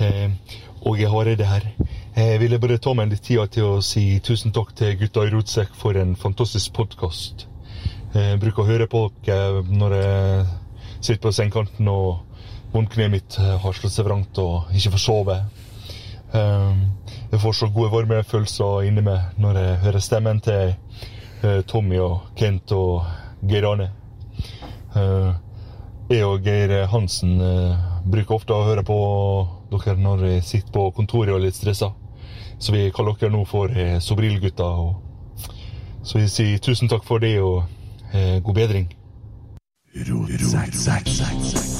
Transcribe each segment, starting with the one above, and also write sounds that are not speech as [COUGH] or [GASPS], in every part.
Eh, og jeg har det her. Jeg ville bare ta meg litt tid til å si tusen takk til gutta i Rotsekk for en fantastisk podkast. Jeg bruker å høre på dere når jeg sitter på sengekanten og vondkneet mitt har slått seg vrangt og ikke får sove. Eh, Jeg får så gode varme følelser inni meg når jeg hører stemmen til eh, Tommy og Kent og Geir Arne. Eh, Jeg og Geir Hansen eh, bruker ofte å høre på dere når jeg sitter på kontoret og er litt stressa. Så vi kaller dere nå for eh, Sobril-gutta. Så vi sier tusen takk for det og eh, god bedring. Oi,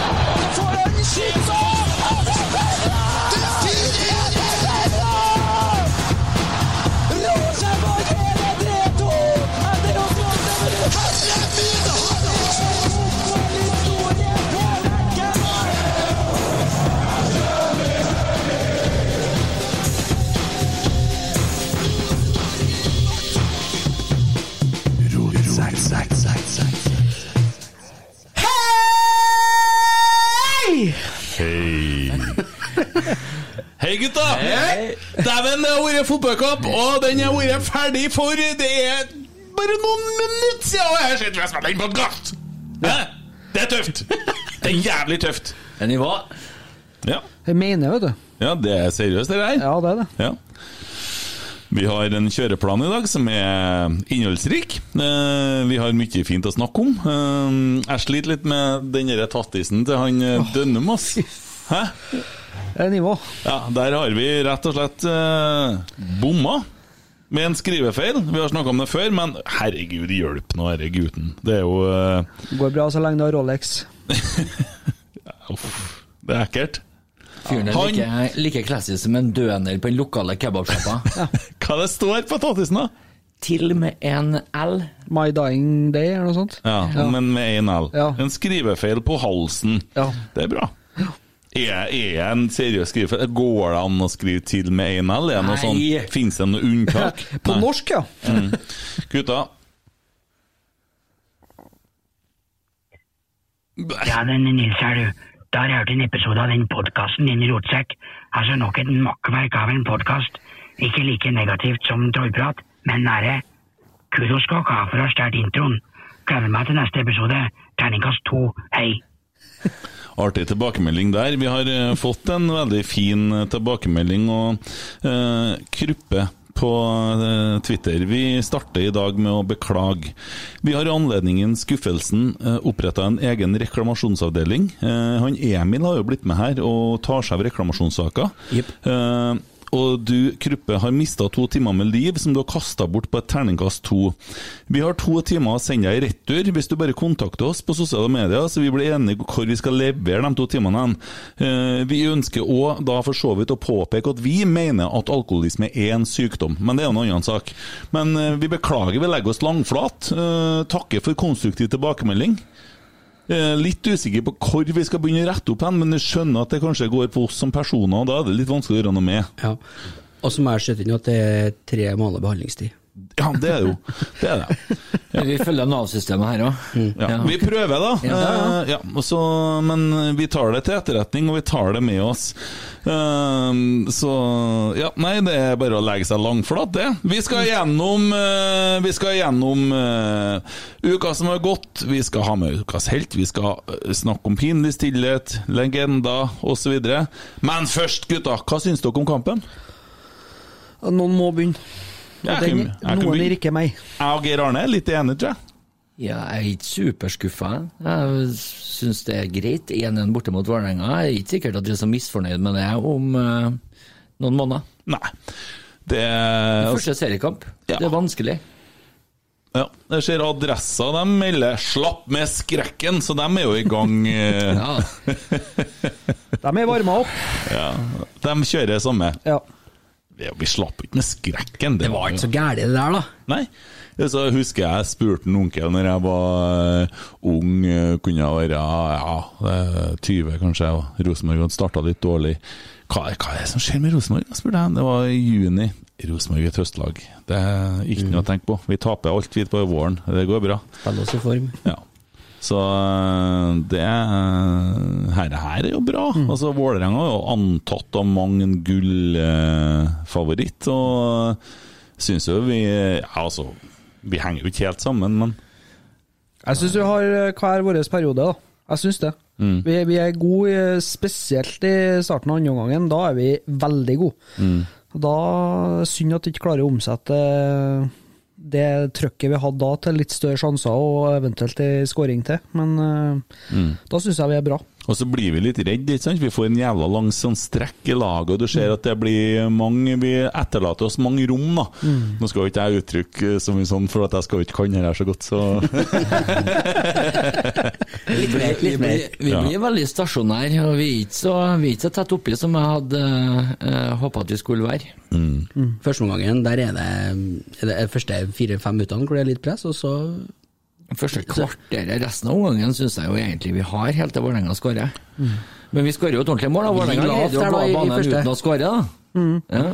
Hei, gutta! Dæven, det har vært fotballkamp, og den har vært ferdig for Det er bare noen minutter siden jeg har sett vi har spilt en podkast! Det er tøft! Det er jævlig tøft. Det er nivå. Ja. Jeg mener, vet du. ja, det er seriøst, det der. Ja, det er det. Ja. Vi har en kjøreplan i dag som er innholdsrik. Eh, Vi har mye fint å snakke om. Eh, Jeg sliter litt med den der tattisen til han eh, Dønnum, ass. [LAUGHS] Hæ? Det er nivå. Ja, der har vi rett og slett eh, bomma med en skrivefeil. Vi har snakka om det før, men herregud, hjelp nå denne gutten. Det er jo eh, Går bra så lenge du har Rolex. [LAUGHS] Uff, det er ekkelt. Fyren er like, like klassisk som en døner på den lokale kebabsjappa. [LAUGHS] Hva det står på tattisen, da? Til med en L. My Dying Day, eller noe sånt. Ja, men med én L. Ja. En skrivefeil på halsen. Ja. Det er bra. Er, er en seriøs skriver? Går det an å skrive til med én L? Er det noe sånn, Fins det noe unntak? [LAUGHS] På Nei. norsk, ja. Mm. Gutta, Ja, den Nils her, du. Da har jeg hørt en episode av den podkasten din, Rotsekk. Altså nok et makkverk av en podkast. Ikke like negativt som trollprat, men nære. Kudos skal dere ha for å ha stjålet introen. Gleder meg til neste episode. Terningkast to, hei. Artig tilbakemelding der. Vi har eh, fått en veldig fin eh, tilbakemelding og eh, Kruppe på Twitter. Vi starter i dag med å beklage. Vi har i anledningen skuffelsen oppretta en egen reklamasjonsavdeling. Han Emil har jo blitt med her og tar seg av reklamasjonssaker. Jepp. Og du, Kruppe, har mista to timer med liv som du har kasta bort på et terningkast to. Vi har to timer å sende deg i retur hvis du bare kontakter oss på sosiale medier, så vi blir enige hvor vi skal levere de to timene. hen. Eh, Vi ønsker òg da for så vidt å påpeke at vi mener at alkoholisme er en sykdom, men det er en annen sak. Men eh, vi beklager, vi legger oss langflat. Eh, Takker for konstruktiv tilbakemelding. Eh, Litt usikker på hvor vi skal begynne å rette opp hen, men jeg skjønner at det kanskje går på oss som personer, og da er det litt vanskelig å gjøre noe med. Ja. Og så må jeg skyte inn at det er tre måneder behandlingstid. Ja, det er det jo. Det er det. [LAUGHS] Vi følger Nav-systemet her òg. Ja. Vi prøver, da. Ja, ja. Eh, ja, og så, men vi tar det til etterretning, og vi tar det med oss. Eh, så Ja, nei, det er bare å legge seg langflat, det. Vi skal gjennom eh, Vi skal gjennom uka som har gått. Vi skal ha med ukas helt. Vi skal snakke om pinlig stillhet, legender osv. Men først, gutta, hva syns dere om kampen? Noen må begynne. Og den, kan- jeg noen er ikke meg. Jeg og Geir Arne er litt enige, tror jeg. Ja, jeg er ikke superskuffa. Jeg syns det er greit. 1-1 borte mot Vålerenga. Jeg er ikke sikkert at dere er så misfornøyd med det om uh, noen måneder. Nei. Det er Første seriekamp. Ja. Det er vanskelig. Ja, jeg ser adressa, de melder 'slapp med skrekken', så de er jo i gang. [LAUGHS] eh, Ja. [LAUGHS] De er varma opp. ja, de kjører samme. Ja. Ja, vi slapp ikke med skrekken. Det var ikke så gærent det der, da. Nei. Så husker jeg spurte en onkel når jeg var eh, ung, eh, kunne jeg være ja, eh, 20 kanskje, og Rosenborg hadde starta litt dårlig. Hva, hva er det som skjer med Rosenborg? spurte jeg. Det var i juni. Rosenborg er et høstlag. Det er ikke noe å tenke på. Vi taper alt vi på våren. Det går bra. Spiller oss i form. Ja. Så øh, det øh, her, her er jo bra. Altså Vålerenga er jo antatt av mange en gullfavoritt, og syns jo vi ja, altså, vi henger jo ikke helt sammen, men Jeg syns vi har eh, hver vår periode, da. Jeg syns det. Vi, vi er gode, spesielt i starten av andre omgangen. Da er vi veldig gode. Mm. Da synd at vi ikke klarer å omsette det trøkket vi hadde da, til litt større sjanser og eventuelt en skåring til. Men mm. da syns jeg vi er bra. Og så blir vi litt redde, ikke sant? Vi får en jævla lang sånn strekk i laget, og du ser at det blir mange Vi etterlater oss mange rom, da. Nå skal jo ikke jeg uttrykke så mye sånn, for at jeg skal jo ikke kan det her så godt, så [LAUGHS] Litt mer. Litt mer. blir, vi Ja. blir veldig stasjonære, og vi er ikke så, vi er ikke så tett oppi som jeg hadde uh, håpa at vi skulle være. Første gangen, der er det, er det første fire-fem minuttene hvor det er litt press, og så Første kvarteret, resten av omgangen syns jeg jo egentlig vi har, helt til Vålerenga skårer. Men vi skårer jo et ordentlig mål. da. Vålerenga leder jo banen første. uten å skåre, da. Ja.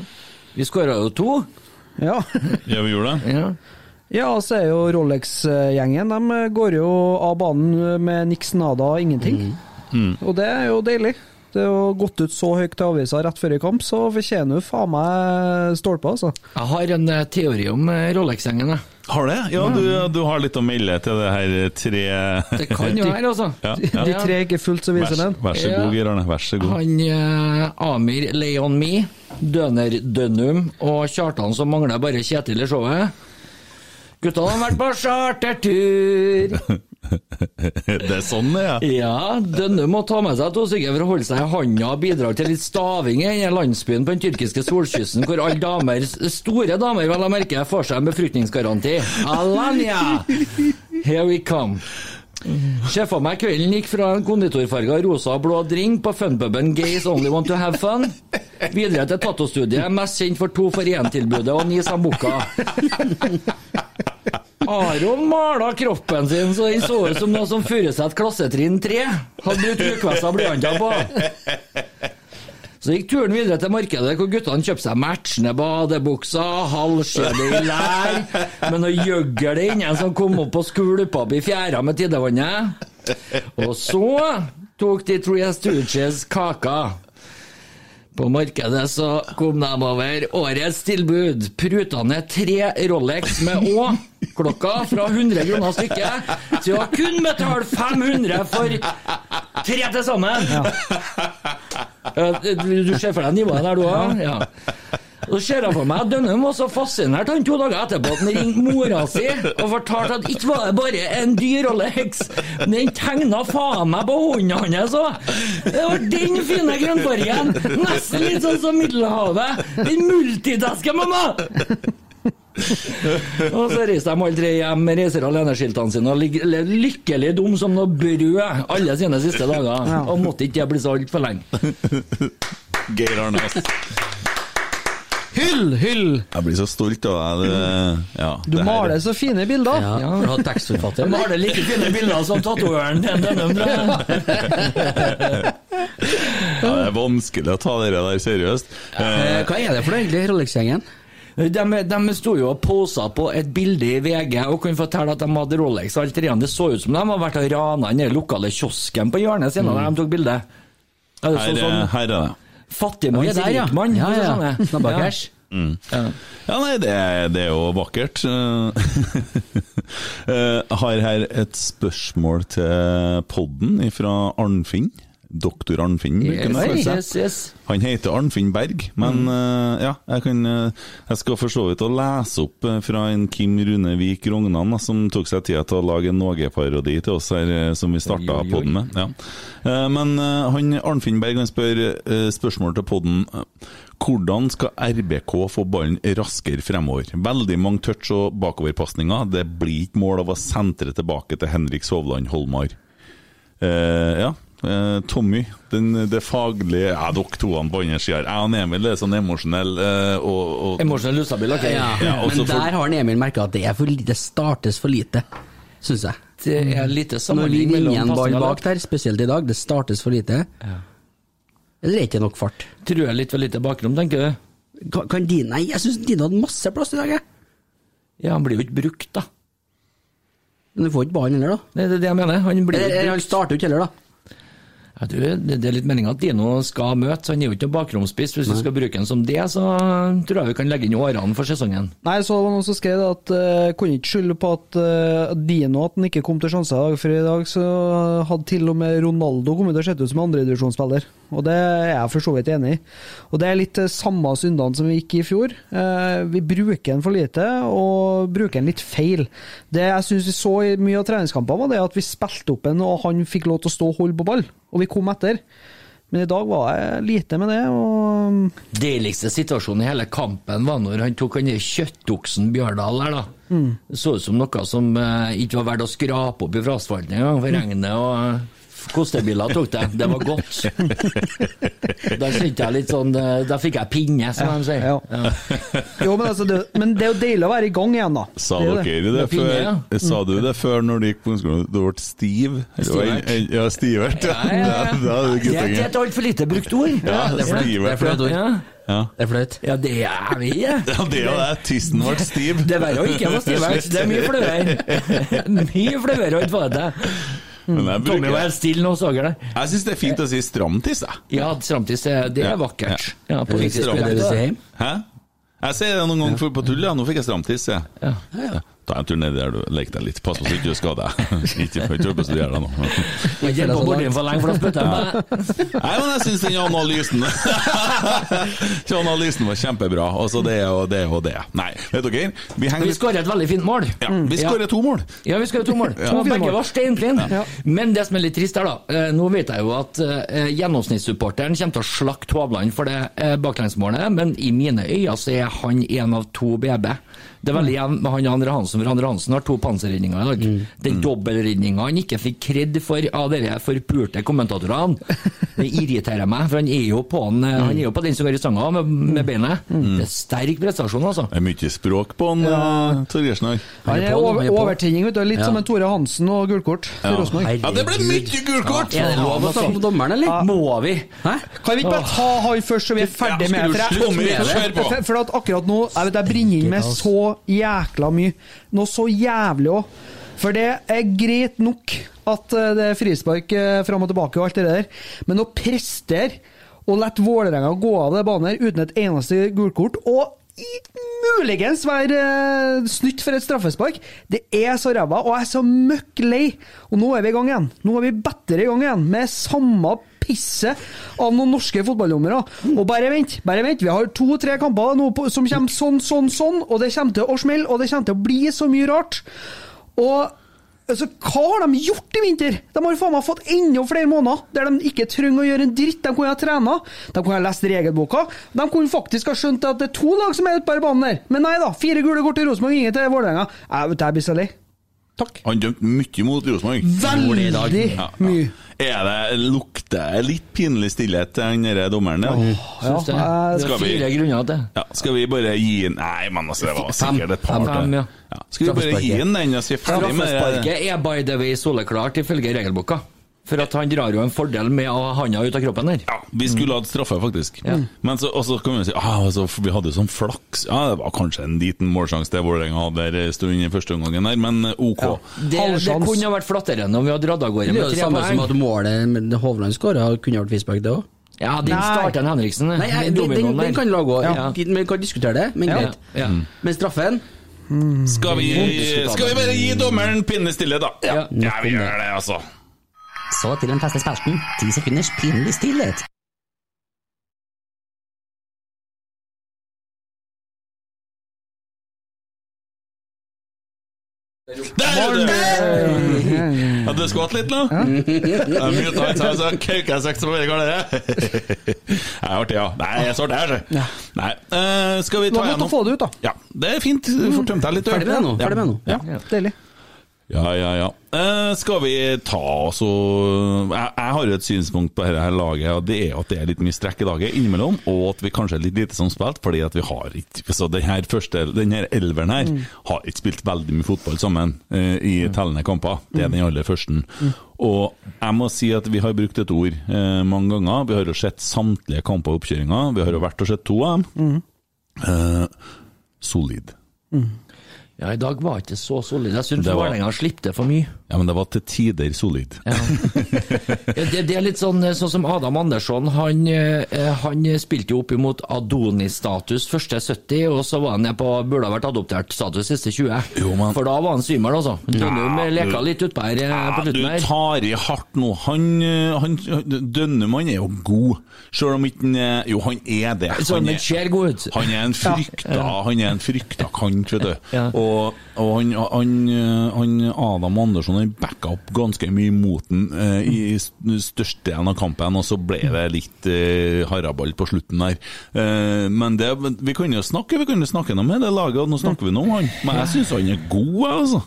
Vi skåra jo to. Ja. [LAUGHS] Ja, vi gjorde det. Ja. Ja, så er jo Rolex-gjengen De går jo av banen med niks nada ingenting. Og det er jo deilig. Det er jo gått ut så høyt til avisa rett før i kamp, så fortjener du faen meg stolper, altså. Jeg har en eh, teori om eh, Rolex-gjengen. jeg. Har det? Ja, du, du har litt å melde til det her tre Det kan jo [LAUGHS] være, altså. Ja, ja. De tre er ikke fullt så viser den. vær så god, Geir Arne. Vær så god. Han eh, Amir Leon Me, Døner Dønum og Kjartan som mangler bare Kjetil i showet. Gutta har vært på chartertur! [LAUGHS] Det er sånn det er. Ja, Dønne må ta med seg to stykker for å holde seg i handa og bidra til litt staving i denne landsbyen på den tyrkiske solkysten, hvor alle damer, store damer vel å merke, får seg en befruktningsgaranti. Alanya! Here we come. Se for meg kvelden gikk fra en konditorfarga rosa og blå drink på funpuben Gays Only Want To Have Fun, videre til Tattostudiet, mest kjent for to for én-tilbudet og ni sambuca. Aron mala kroppen sin så den så ut som noe som Furuset klassetrinn 3 hadde brukt ukvessa blyanter på. Så gikk turen videre til markedet, hvor guttene kjøpte seg matchende badebukser, halvskjede i lær, med noe gjøgl inni som kom opp og skvulpa opp i fjæra med tidevannet. Og så tok de Three Stooges kaka. På markedet så kom de over årets tilbud. Prutende tre Rolex med Å-klokka fra 100 kroner stykket til å kun betale 500 for tre til sammen. Ja, Du ser for deg nivået der, du òg? Ja. Så ser jeg for meg at Dønnum var så fascinert han to dager etterpå at han ringte mora si og fortalte at ikke var det bare en dyr Rolex, men den tegna faen meg på hånda hans òg! Det var den fine grønnfargen! Nesten litt sånn som Middelhavet! Den multitasker, mamma! Og så reiser de alle tre hjem reiser aleneskiltene sine og ligger lykkelig dum som noe brød alle sine siste dager. Og måtte ikke det bli så altfor lenge. Geir Arne. Hyll, hyll! Jeg blir så stolt av deg. Ja, Du det her- maler så fine bilder. Ja, for å ha tekstforfatter. Jeg har det like fine bilder som tatoveren til den tror. [LAUGHS] Ja, det er vanskelig å ta det der seriøst. Eh, Hva er det for noe egentlig, Rolex-gjengen? De, de sto jo og posa på et bilde i VG og kunne fortelle at de hadde Rolex. Alt det, det så ut som de hadde vært og rana den lokale kiosken på hjørnet siden da de tok bilde. Ja, det så her, er- sånn her er det. Fattigmanns der, ja. rikmann. Ja, ja. sånn Ja. cash. Ja. Ja, nei, det, er- det er jo vakkert. Eh, Jeg [LAUGHS] har her et spørsmål til podden fra Arnfinn. Doktor Arnfinn. bruker han Yes, yes, yes. Han heter Arnfinn Berg, men eh, ja, jeg kan uh, Jeg skal for så vidt å lese opp uh, fra en Kim Rune Vik Rognan, som tok seg tida til å lage en Någe-parodi til oss her, som vi starta podden med. Ja. Men han Arnfinn Berg han spør spørsmål til podden. eh, Hvordan skal RBK få ballen raskere fremover? Veldig mange touch og bakoverpasninger. Det blir ikke mål av å sentre tilbake til Henrik Sovland Holmar. Ja, Eh, Tommy, den, det faglige Ja, dere to på andre sida. Jeg og Emil er sånn emosjonell eh, og, og Emosjonell ustabil, ok? Ja, Ja, også men for- der har han Emil merka at det, er for, det startes for lite, syns jeg. Det er lite Når vi vinner mellom en ball bak der, spesielt i dag, det startes for lite. Eller er det ikke nok fart? Tror jeg litt for lite bakrom, tenker du? Kan, kan Dino Nei, jeg syns Dine hadde masse plass i dag, jeg. Ja, han blir jo ikke brukt, da. Men du får ikke ballen heller, da. Det er det jeg mener. Han blir Eller, eller han starter jo ikke heller, da. Jeg tror det, det er litt meninga at Dino skal møte, så han er jo ikke noen bakromspiss. Hvis vi skal bruke han som det, så tror jeg vi kan legge inn årene for sesongen. Nei, så var det noen som skrev at uh, kunne ikke skylde på at uh, Dino at han ikke kom til sjanser i dag, for i dag så hadde til og med Ronaldo kommet til å se ut som andredivisjonsspiller. Og det er jeg for så vidt enig i. Og det er litt eh, samme syndene som vi gikk i fjor. Uh, vi bruker den for lite, og bruker den litt feil. Det jeg syns vi så i mye av treningskampene, var det at vi spilte opp en, og han fikk lov til å stå og holde på ball. Og vi kom etter. Men i dag var jeg lite med det, og Deiligste situasjonen i hele kampen var når han tok han kjøttoksen Bjørdal der, da. Det så ut som noe som eh, ikke var verdt å skrape opp i fra asfalten engang, for regnet og eh, kostebiler tok det. Det var godt. [LAUGHS] Da kjente jeg litt sånn eh, Da fikk jeg pinne, som de sier. Ja. Jo, men, altså, det, men det er jo deilig å være i gang igjen, da. Sa Det dere det, før, pinne, ja. Sa du det før når du gikk på ungdomsskolen? Du ble stiv? Stivert. Ja, stivert. Ja, Ja, ja, [LAUGHS] Det er det et altfor lite brukt ord. Ja, det er flaut. Det er ord. Ja, Ja. Det er flaut. ja det er vi, ja. [LAUGHS] det er det. Tissen ble stiv. Det er verre å ikke være stivert. Det er mye flauere. Mye flauere å ikke få det Men jeg, Tommy vær stille nå, sager jeg syns det er fint å si stramtiss, jeg. Ja, stramtiss, det det er vakkert. Ja, på? Jeg sier det noen ganger på tull, ja. Nå fikk jeg stramtiss, jeg. Ja. Ja. Ta en tur ned der du leker deg litt. Pass på så ikke du skader deg. [LAUGHS] Ikke hør [LAUGHS] på så du gjør det nå. Ikke for lenge, for da spytter jeg. Nei, men jeg syns den analysen [LAUGHS] analysen var kjempebra. Altså, det og det. og det. Nei, vet dere, vi henger Vi skårer et veldig fint mål. ja, Vi skårer to mål. Ja, vi skårer to mål. Ja. Begge var steinfine. Men det som er litt trist her, da eh, Nå vet jeg jo at eh, gjennomsnittssupporteren kommer til å slakte Hovland for det eh, baklengsmålet, men i mine øyne så er han en av to BB. Det er veldig jevnt med han Andre Hansen, for Andre Hansen har to panserredninger i dag. Den dobbeltredninga han ikke fikk kred for av dere forpulte kommentatorene, [LAUGHS] det irriterer meg, for han er jo på, han, mm. han er jo på den som går i stanga med, med beinet. Det er sterk prestasjon, altså. Det er mye språk på han, ja. Torgersen her. Han er er over, er overtenning, vet du. Litt Ja. som en Tore Hansen og gullkort for Rosenborg. Ja, det ble mye gulkort! Er det lov å snakke om dommeren, eller? Må vi? Hæ? Kan vi ikke bare ta han først, så vi er ferdig Ja, med det? For, jeg, for at akkurat nå jeg vet, jeg brenner inn med så jækla mye. Noe så jævlig òg. For det er greit nok at eh, det er frispark eh, fram og tilbake og alt det der, men å prestere og la Vålerenga gå av det banen uten et eneste gulkort, og muligens være eh, snytt for et straffespark. Det er så ræva, og jeg er så møkk lei. Og nå er vi i gang igjen. Nå er vi bedre i gang igjen, med samme pisset av noen norske fotballdommere. Og bare vent, bare vent. Vi har to-tre kamper nå på, som kommer sånn, sånn, sånn, og det kommer til å smelle, og det kommer til å bli så mye rart. Og altså, hva har de gjort i vinter? De har faen meg fått enda flere måneder der de ikke trenger å gjøre en dritt. De kunne ha trena, de kunne ha lest regelboka. De kunne faktisk ha skjønt at det er to lag som er ute på banen der. Men nei da, fire gule kort til Rosenborg, ingen til Vålerenga. Jeg jeg blir så lei. Takk. Han dømte mye mot Rosenborg. Veldig Ja, ja. mye. Er det lukter litt pinlig stillhet til han derre dommeren der? Det. Ja, Det skal er vi- fire grunner til det. Ja, skal vi bare gi en Nei, men altså, det var sikkert et par Fem, ja. Ja. Skal vi bare gi en den og si ferdig med det? Straffesparket er by the way soleklart ifølge regelboka. For at han drar jo en fordel med å ha handa ut av kroppen der. Ja, vi skulle hatt straffe, faktisk. Men så, og så kan vi si ah, altså, vi hadde jo sånn flaks. Ja, det var kanskje en liten målsjanse til Vålerenga hadde der en stund i første omgangen der, men OK. OK. Det, det kunne ha vært flatterende om vi hadde dratt av gårde Det er med jo det tre samme som at målet med Hovland skåra, kunne vært frispark, det òg. Ja, den starter en Henriksen. Nei, jeg, den, den, den kan la gå. Ja. Vi kan diskutere det, men Ja, greit. ja. Men straffen Skal vi, skal vi bare gi dommeren pinne stille, da? Ja. ja, vi gjør det, altså. Så til den faste spalten. Ti sekunders pinlig stillhet. Der er du! Hadde du skvatt litt nå? Ja. Mye tatt, så så kauker jeg seks på bare går det. er artig, ja. Nei, jeg står der, så. Nei, Uh, skal vi Det ta var Nå måtte du få det ut, da. Ja, det er fint. Du får tømt deg litt. Ferdig med det nå, ferdig med det nå. Ja. Ja, deilig. Ja, ja, ja. Eh, skal vi ta altså jeg, jeg har jo et synspunkt på dette her laget, og det er at det er litt mye strekk i laget innimellom, og at vi kanskje er litt lite som spilt, fordi at vi har ikke Så den her første, den her elveren her har ikke spilt veldig mye fotball sammen eh, i tellende kamper. Det er den aller første. Og jeg må si at vi har brukt et ord eh, mange ganger. Vi har jo sett samtlige kamper og oppkjøringer. Vi har jo vært og sett to av dem. Eh, solid. Ja, i dag var det ikke så solid. Jeg syns var- Vålerenga slapp til for mye. Ja, men det var til tider solid. Ja. Ja, det, det er litt sånn, sånn som Adam Andersson. Han, eh, han spilte jo opp imot Adonis-status første 70, og så var han på burde ha vært adoptert-status siste 20. Jo, men- For da var han svimmel, altså. Dønnum Ja, leka litt utpå her eh, på Ja, du slutten her. tar i hardt nå. Han, eh, han er jo god, sjøl om ikke han Jo, han er det. Han han er, han er en frykta Han er en frykta kant, vet du. Ja. Og, og han, han, han Adam Andersson han backa opp ganske mye mot den eh, i største størstedelen av kampen, og så ble det litt eh, haraball på slutten der. Eh, men det, vi kan jo snakke Vi kan snakke noe med det laget, og nå snakker vi nå om han. Men jeg syns han er god, altså.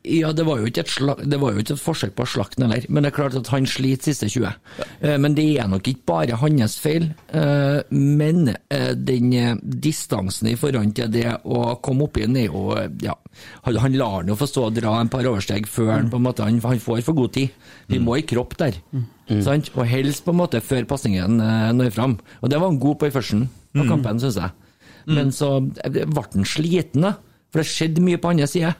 Ja, det var jo ikke et, slag, det var jo ikke et forsøk på å slakte heller, men det er klart at han sliter siste 20. Ja. Men det er nok ikke bare hans feil, eh, men eh, den eh, distansen i forhold til det å komme opp igjen er jo eh, ja, Han, lar han jo få stå og dra en par oversteg før han på en måte, han, han får for god tid. Vi må i kropp der, sant? og helst på en måte før pasningen eh, når fram. Og det var han god på i førsten av kampen, syns jeg. Men så eh, ble han sliten, da. For det skjedde mye på andre side.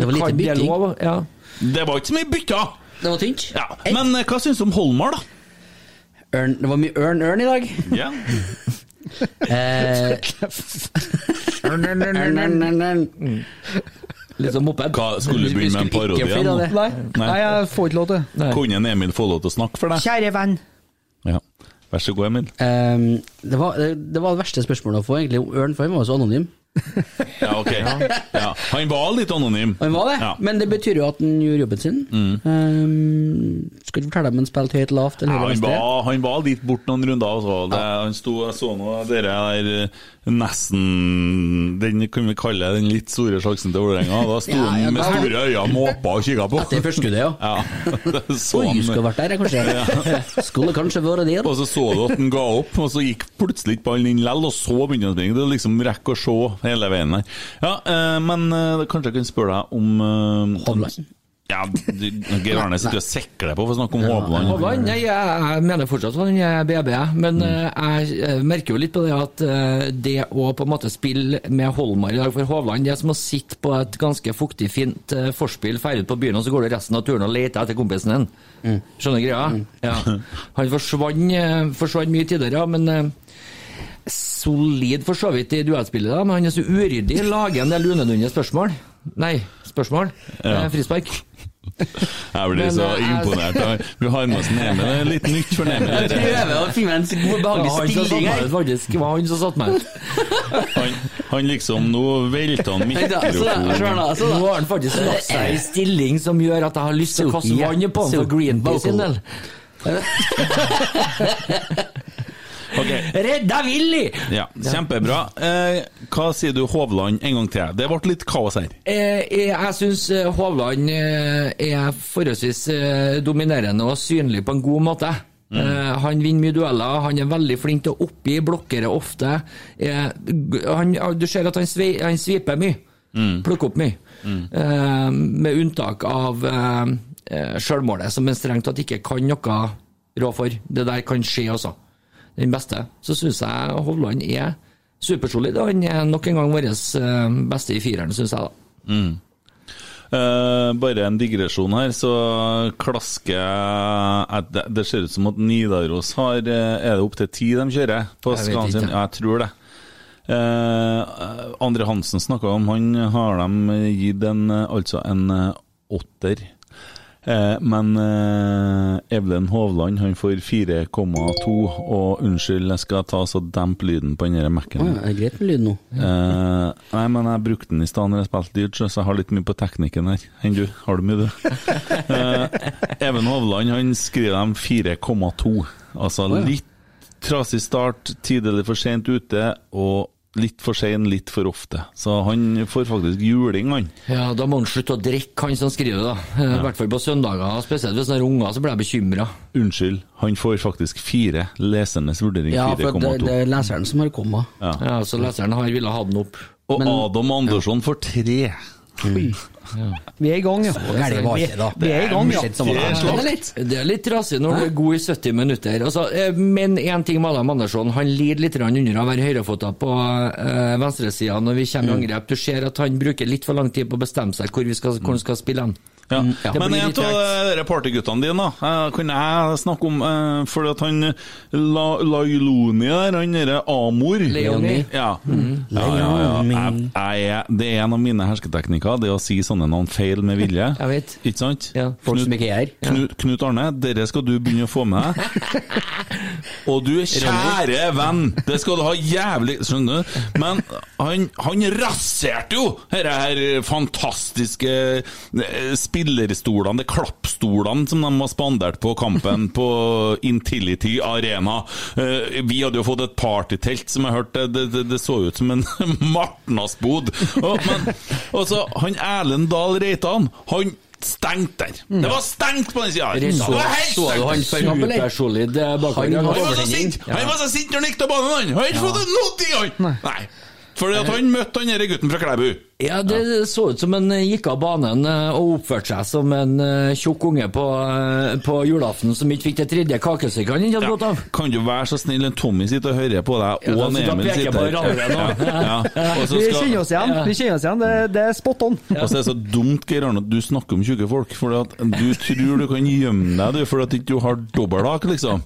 Det var lite det bytting. lov, Ja. Det var ikke så mye bytter! Det var tynt. Ja. Men eh, hva syns du om Holmar, da? Ørn, det var mye ørn-ørn i dag. Ja. Eh. Litt som moped. Hva, skulle du begynne med en parodi. Nei, Nei. nei, jeg får ikke lov til det. Kunne en Emil få lov til å snakke for deg? Kjære venn. Ja. Vær så god, Emil. Um, det, var, det, det var det verste spørsmålet å få, egentlig, ørn, for han var jo så anonym. Ja, ok. Ja. Han var litt anonym. Han var det, Ja. Mm. men det betyr jo at han gjorde jobben sin. Ehm, skal ikke fortelle om han spilte høyt, lavt eller Ja, han, var, han var litt bort noen runder. Altså. Det, Han sto, jeg så nå dere der eh, nesten Den kan vi kalle den litt store sjansen til Vålerenga. Da sto [LAUGHS] Ja, ja, han med store øyne måpa og kikka på. Etter førsteskuddet, ja. Ja, [LAUGHS] så Oi, skulle vært der, kanskje. [LAUGHS] Skulle kanskje vært der. Og så så du at han ga opp, og så gikk plutselig ikke ballen inn likevel, og så begynte han å springe. Er liksom rekke å se hele veien der. Ja, eh, men eh, kanskje jeg kan spørre deg om eh, Hovland. Ja, Geir Arne sitter og sekler på for å snakke om Hovland. Hovland, nei, jeg, mener fortsatt at han er BB, men eh, jeg eh, merker jo litt på det at eh, det å på en måte spille med Holmar i dag for Hovland, det er som å sitte på et ganske fuktig, fint forspill, ferdig på byen, og så går du resten av turen og leter etter kompisen din. Skjønner greia? Ja. Han forsvant, forsvant mye tidligere, ja, men Solid for så vidt i duellspillet, da, men han er så uryddig. Lager en del unødvendige spørsmål. Nei, spørsmål. Ja. Eh, frispark. [LAUGHS] Jeg blir Men, så eh, imponert. [LAUGHS] Vi har med oss Emil. Det er litt nytt for Emil. Jeg prøver å finne en god, Det var behagelig han som satte stilling meg her. ut, faktisk. Det var han som satte meg ut. [LAUGHS] Han, han liksom Nå velta han mikrofonen. Nå har han faktisk lagt seg i stilling som gjør at jeg har lyst til å kaste vannet vann på han for Greenpeace sin del. Ok, Redda Willy! ja, Kjempebra. Eh, hva sier du Hovland en gang til? Det ble litt kaos her. Eh, Jeg syns Hovland eh, er forholdsvis eh, dominerende og synlig på en god måte. Eh, Han vinner mye dueller, han er veldig flink til å oppgi, blokkere ofte. Uh, Han, du ser at han, svei, han sviper mye. Plukker opp mye. Eh, Med unntak av eh, eh, sjølmålet, som en strengt tatt ikke kan noe rå for. Det der kan skje også. Den beste. Så syns jeg Hovland er supersolid. og Han er nok en gang vår eh, beste i fireren, syns jeg. da. Eh, bare en digresjon her, så klasker jeg det, det ser ut som at Nidaros har eh, Er det opptil ti de kjører på ikke. Ja, jeg tror det. Uh, Andre Hansen snakka om Han har de gitt en, altså en åtter. Eh, men eh, Evelyn Hovland han får 4,2, og unnskyld, jeg skal ta så dempe lyden på den Mac-en. Ja, er greit med lyd nå? Eh, nei, men jeg brukte den i stad når jeg spilte dyrt, så jeg har litt mye på teknikken her. Enn du? Har du mye, du? [LAUGHS] Eh, Even Hovland han skriver dem 4,2. Altså litt trasig start, tidlig for sent ute, og litt for sein litt for ofte. Så han får faktisk juling, han. Ja, Da må han slutte å drikke, han som skriver det. da. Eh, I hvert fall på søndager. Spesielt hvis han har unger, så blir jeg bekymra. Unnskyld, han får faktisk fire. Lesernes vurdering Ja, for det, det er leseren som har kommet. Ja, så leseren har ville ha den opp. Og Adam Andersson får tre. Oi. Vi er i gang, ja. gærent var ikke det, da. vi er i gang, ja. Det. Er Det er litt. Det er litt trasig når du er god i 70 minutter. Altså, eh, men én ting med Adam Andersson, han lider litt under å være høyrefota på uh, venstresida når vi kommer i angrep. Du ser at han bruker litt for lang tid på å bestemme seg hvor, vi skal, hvor han skal spille hen. Ja. Ja. Men en av reporterguttene de partyguttene dine, da, eh, kan jeg snakke om eh, Fordi at han La, Lailoni der, han derre Amor Leoni. Ja. ja, ja, ja. Jeg, jeg, det er en av mine hersketeknikker, det å si sånne navn feil med vilje. [LAUGHS] Jeg vet. Ikke sant? Ja. Folk Knut- som ikke er her. Knut, Knut Arne, dere skal du begynne å få med deg. [LAUGHS] Og du, kjære venn, det skal du ha jævlig Skjønner du? Men han, han raserte jo dette her fantastiske eh, spillerstolene, de klappstolene som de har spandert på kampen på Intility Arena. Eh, Vi hadde jo fått et partytelt som jeg hørte, det, det, det så ut som en [LAUGHS] martnasbod. Og, men, så han Erlend Dahl Reitan, han stengte der. Det var stengt på den sida! Det Så, var helt så du han stengt! Supersolid eh, bakover. Han Han var så sint Han var så sint når han gikk til banen, han! Han har ikke fått noe ting, han! Nei. Fordi at han møtte han derre gutten fra Klæbu. Ja, det så ut som han eh, gikk av banen eh, og oppførte seg som en eh, tjukk unge på, på julaften som ikke fikk det tredje kakestykket han ikke hadde Ja. godt av. Kan du være så snill, en Tommy sitter og hører på deg, og ja, Emil sitter her. Ja, ja. Vi kjenner oss igjen. Vi kjenner oss igjen. Det, det er spot on. Og så er det så dumt, Geir Arne, at du snakker om tjukke folk. For at du tror du kan gjemme deg, du, for at du ikke har dobbelthake, liksom.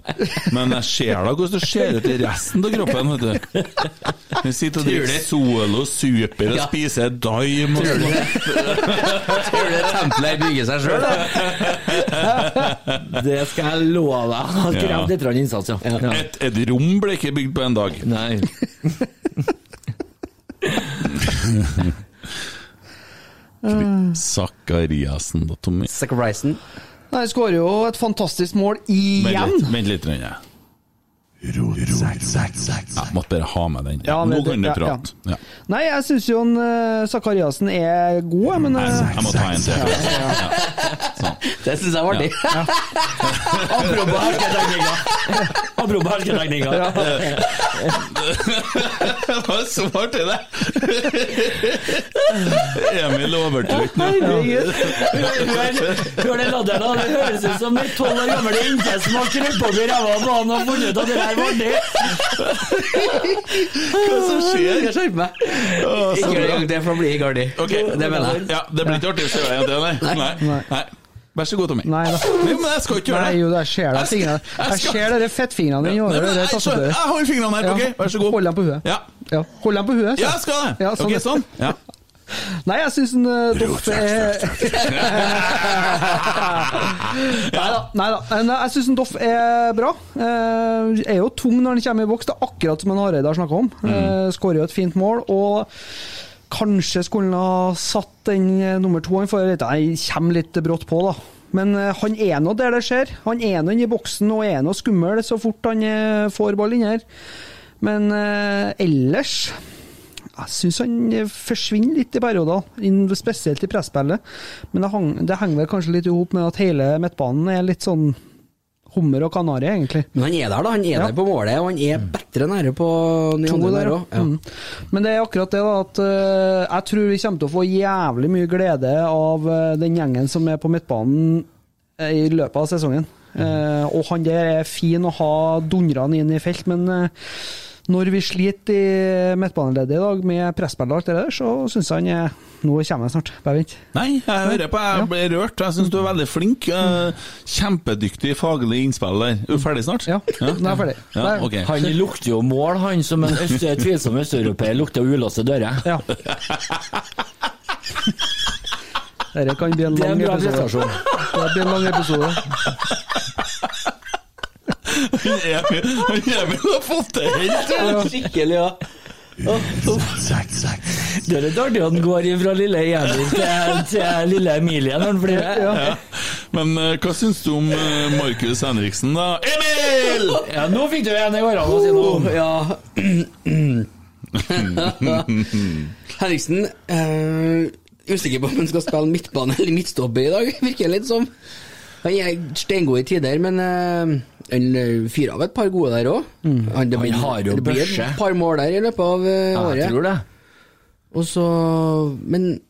Men jeg ser da hvordan du ser ut i resten av kroppen, vet du. Du sitter og drikker Solo Super og Ja. spiser Daim og sånn. Tror du det tempelet bygger seg sjøl, da? Det skal jeg love deg. Ja. litt innsats, ja. ja. Et, et rom ble ikke bygd på en dag. Nei. Sakariassen da, Tommy. Sacrificen. Han skårer jo et fantastisk mål igjen. Vent litt, vent litt. Jeg måtte bare ha med den. Ja, Nå kan du ja, prate. Ja. Nei, jeg syns jo Sakariassen er god, men Nei, eh, jeg må ta en til. Sånn. Det syns jeg var artig. [LAUGHS] Apropos hersketekninger. Apropos hersketekninger. Det var så artig, det! Emil overtrykk nå. Hør den latteren. Det høres ut som en tolv år gammel jente som har krøpet opp i ræva på han og funnet ut at det der var det. Hva som skjer? Jeg skjerper meg. Ikke gjør det en gang til, for da blir jeg gardig. Ok, Det mener jeg. Ja, det blir ikke artig å se deg igjen til, nei. Nei. Nei. Vær så god, Tommy. Nei da. Nei, men jeg skal ikke gjøre Nei, det. jo, jeg ser deg fingrene. jeg ser dere fettfingrene dine over det jeg, har fingrene her, ok? Vær så god. Hold dem på huet. Ja, Ja, hold dem på huet. ja jeg skal det. Ja, sånn, Ok, sånn. Ja. Nei, jeg syns Doff er Nei da. Jeg syns Doff er bra. Uh, Er jo tung når han kommer i boks. Det er akkurat som en Hareide har snakka om. Uh, Skårer jo et fint mål. Og kanskje skulle han ha satt den eh, nummer to. Han får jeg kommer litt brått på, da. Men han er nå der det skjer. Han er nå inne i boksen og er nå skummel så fort han får ball inn her. Men eh, ellers jeg syns han eh, forsvinner litt i perioder, spesielt i presspillet. Men det, hang, det henger vel kanskje litt i hop med at hele midtbanen er litt sånn hummer og kanari, egentlig. Men han er der, da. Han er Ja. der på målet, og han er bedre nære på de andre der, òg. Ja. Mm. Men det er akkurat det da, at uh, jeg tror vi kommer til å få jævlig mye glede av uh, den gjengen som er på midtbanen uh, i løpet av sesongen. Eh, og han der er fin å ha dundrende inn i felt, men når vi sliter i midtbaneleddet i dag med presspill og alt det der, så syns han er Nå kommer jeg snart, bare vent. Nei, jeg hører på. Jeg ble rørt. Jeg syns du er veldig flink. Eh, Kjempedyktig faglig innspill der. Er du ferdig snart? Ja, nå er jeg ferdig. Ja, okay. Han lukter jo mål, han som en øst, tvilsom østeuropeer. Lukter ulåste dører. Ja. [LAUGHS] Dette kan bli en er lang episode. prestasjon. Det blir en lang episode. Emil Emil har fått det helt Skikkelig, ja. Det er litt artig at han går fra lille Emil til, til lille Emilie når han blir Ja. Men eh, hva syns du om uh, Markus Henriksen, da? Emil! Ja, nå fikk du en i årene å si noe om. Ja. [CLEARS THROAT] Henriksen øh, Usikker på om han skal spille midtbane eller midtstopper i dag, virker litt som. Han er steingod i tider, men eh, han eh, av et par gode der òg. Han, det Han blir- har jo det blir et par mål der i løpet av eh, Ja, året. jeg tror det. Og så Men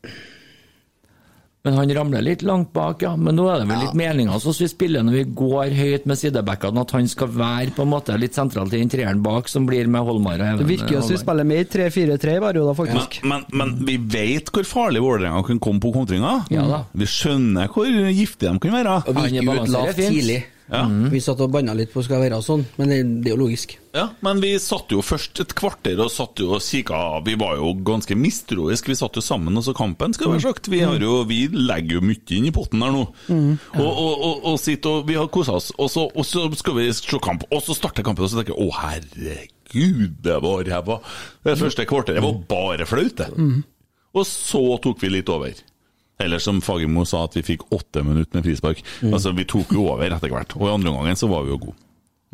Men han ramler litt langt bak, ja. Men nå er det vel litt meninga sånn vi spiller når vi går høyt med sidebackene, at han skal være på en måte litt sentralt i den treeren bak, som blir med Holmar og Even. Det virker jo som vi spiller med i 3-4-3 i jo Men, faktisk. men, men vi vet hvor farlig Vålerenga kan komme på kontringer. Ja da. Vi skjønner hvor giftige de kan være. Og vi Han gikk ut lavt fint. tidlig. Ja. Vi satt og banna litt på skal være sånn, men det, det er jo logisk. Ja, men vi satt jo først et kvarter og satt jo og kikka. Vi var jo ganske mistroiske. Vi satt jo sammen og så kampen, skal være sagt. Vi, har jo, vi legger jo mye inn i potten her nå. Og, og, og, og sitt, og Vi har kosa oss, og så, og så skal vi se kamp. Og så starter kampen, og så tenker jeg å herregud, det var ræva. Det første kvarteret var bare flaut, det. Og så tok vi litt over. Eller som Fagermo sa, at vi fikk åtte minutter med frispark. Altså, Vi tok jo over etter hvert, og i andre omgangen så var vi jo gode.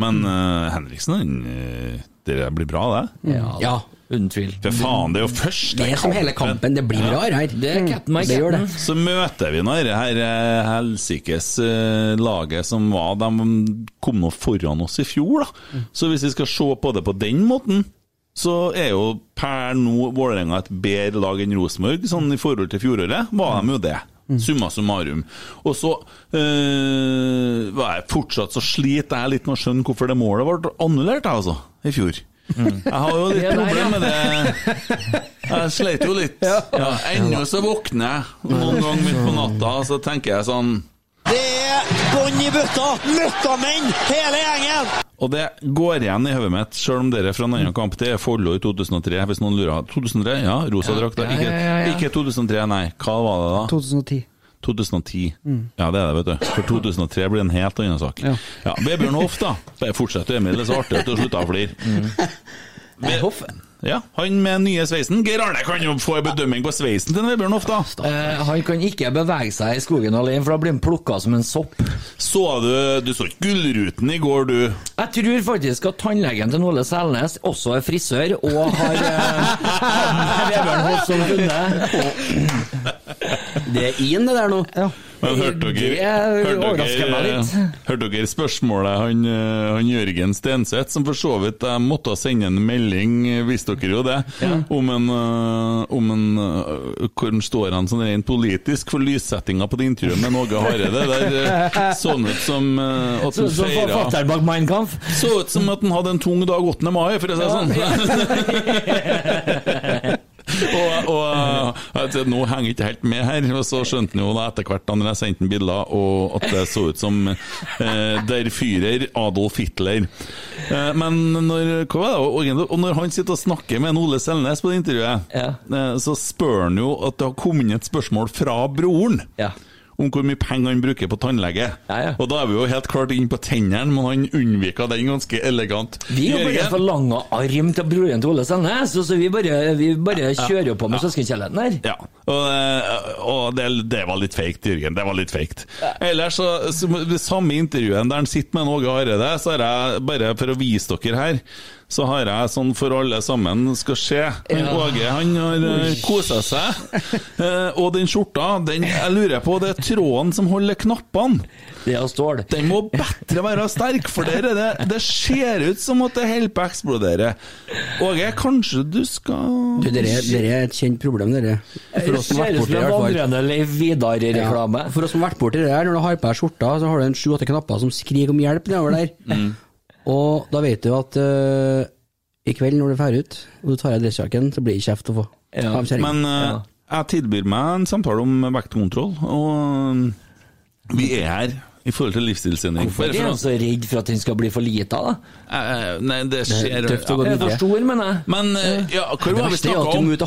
Men uh, Henriksen, eh, det blir bra, det. Ja, Ja. uten tvil. For faen, det er jo første Det er som hele kampen. Det blir rar her. Det er my Det gjør det. Så møter vi nå dette eh, helsikes eh, laget som var De kom nå foran oss i fjor, da. Så hvis vi skal se på det på den måten, så er jo per nå Vålerenga et bedre lag enn Rosenborg, sånn i forhold til fjoråret. Var de jo det. Summa summarum. Og så øh, var jeg fortsatt så sliter jeg litt med å skjønne hvorfor det målet ble annullert, jeg, altså, i fjor. Jeg har jo litt problem med det. Jeg sleit jo litt. [LAUGHS] Ja, Ennå så våkner jeg noen ganger midt på natta, og så tenker jeg sånn Det er bånn i bøtta! Møkkamenn, hele gjengen! Og det går igjen i hodet mitt, selv om dere er fra en annen kamp. Det er Follo i 2003, hvis noen lurer. 2003, ja, rosa drakt. da. ja, Ikke, ja, ja, ja. ikke 2003, nei. Hva var det da? 2010. 2010. Ja, det er det, vet du. For 2003 blir en helt annen sak. Ja. Ja, Vebjørn Hoff, da. Bare fortsett, Emil. Det er så artig at du slutter å flire. Mm. Ja, han med nye sveisen. Geir Arne kan jo få en bedømming på sveisen til Vebjørn Hoff, da. Eh, han kan ikke bevege seg i skogen alene, for da blir han plukka som en sopp. Så du Du så ikke Gullruten i går, du? Jeg tror faktisk at tannlegen til Ole Selnes også er frisør, og har eh, [LAUGHS] Vebjørn Hoff som kunde. [LAUGHS] [LAUGHS] Det er in, det der nå. Ja. Men hørte dere, hørte overrasker meg dere, litt. hørte dere spørsmålet han, eh, han Jørgen Stenseth, som for så vidt jeg måtte sende en melding, eh, visste dere jo det, om en, eh, om en Hvor står han sånn rent politisk for lyssettinga på det intervjuet med Åge Hareide? Der så han ut som at han så feira forfatteren bak Mein Kampf. Så ut som at han hadde en tung dag 8. mai, for å si det sånn. [LAUGHS] [LAUGHS] og, og jeg tenkte, Nå henger ikke helt med her, og så skjønte han jo da etter hvert da når jeg sendte han bilder, og at det så ut som eh, Der fyrer Adolf Hitler. Eh, men når, hva var det, og når han sitter og snakker med en Ole Selnes på det intervjuet, Ja. eh, så spør han jo at det har kommet inn et spørsmål fra broren. Ja. Om hvor mye penger han bruker på tannlege. Ja, ja. Og da er vi jo helt klart inn på tennene, men han unnvika den ganske elegant. Vi har bare for forlanga arm til broren til Ole Sandnes, så så vi bare, vi bare kjører jo på med søskenkjærligheten her. Ja, og, eh, og det, det var litt fake, Jørgen. Det var litt fake. Ellers, så, så, samme intervjuet der han sitter med Åge Hareide, så har jeg, bare for å vise dere her, så har jeg sånn for alle sammen skal se. Men Ja. Åge han har uh, kosa seg, Eh, og den skjorta, den, jeg lurer på, det er tråden som holder knappene. Det er stål. Den må bedre være sterk, for der er det, det ser ut som at det holder på å eksplodere. Åge, kanskje du skal Du, dere er et kjent problem, dere. For oss som har vært borti det, vandrende Leif Vidar-reklame. For oss som har vært borti det der, når du har på deg skjorta, så har du en sju-åtte knapper som skriker om hjelp nedover der. Mm. Og da vet du at eh, i kveld når du drar ut, og du tar av dressjakken, så blir det kjeft å få. Ja. Men eh, Ja. jeg tilbyr meg en samtale om vektkontroll, og eh, vi er her i forhold til livsstilsendring. Hvorfor er han så redd for at den skal bli for lita, da? Eh, Nei, det skjer tøft å gå ja. Er for stor, mener jeg? Men ja, hva Det var det vi snakka om? Vi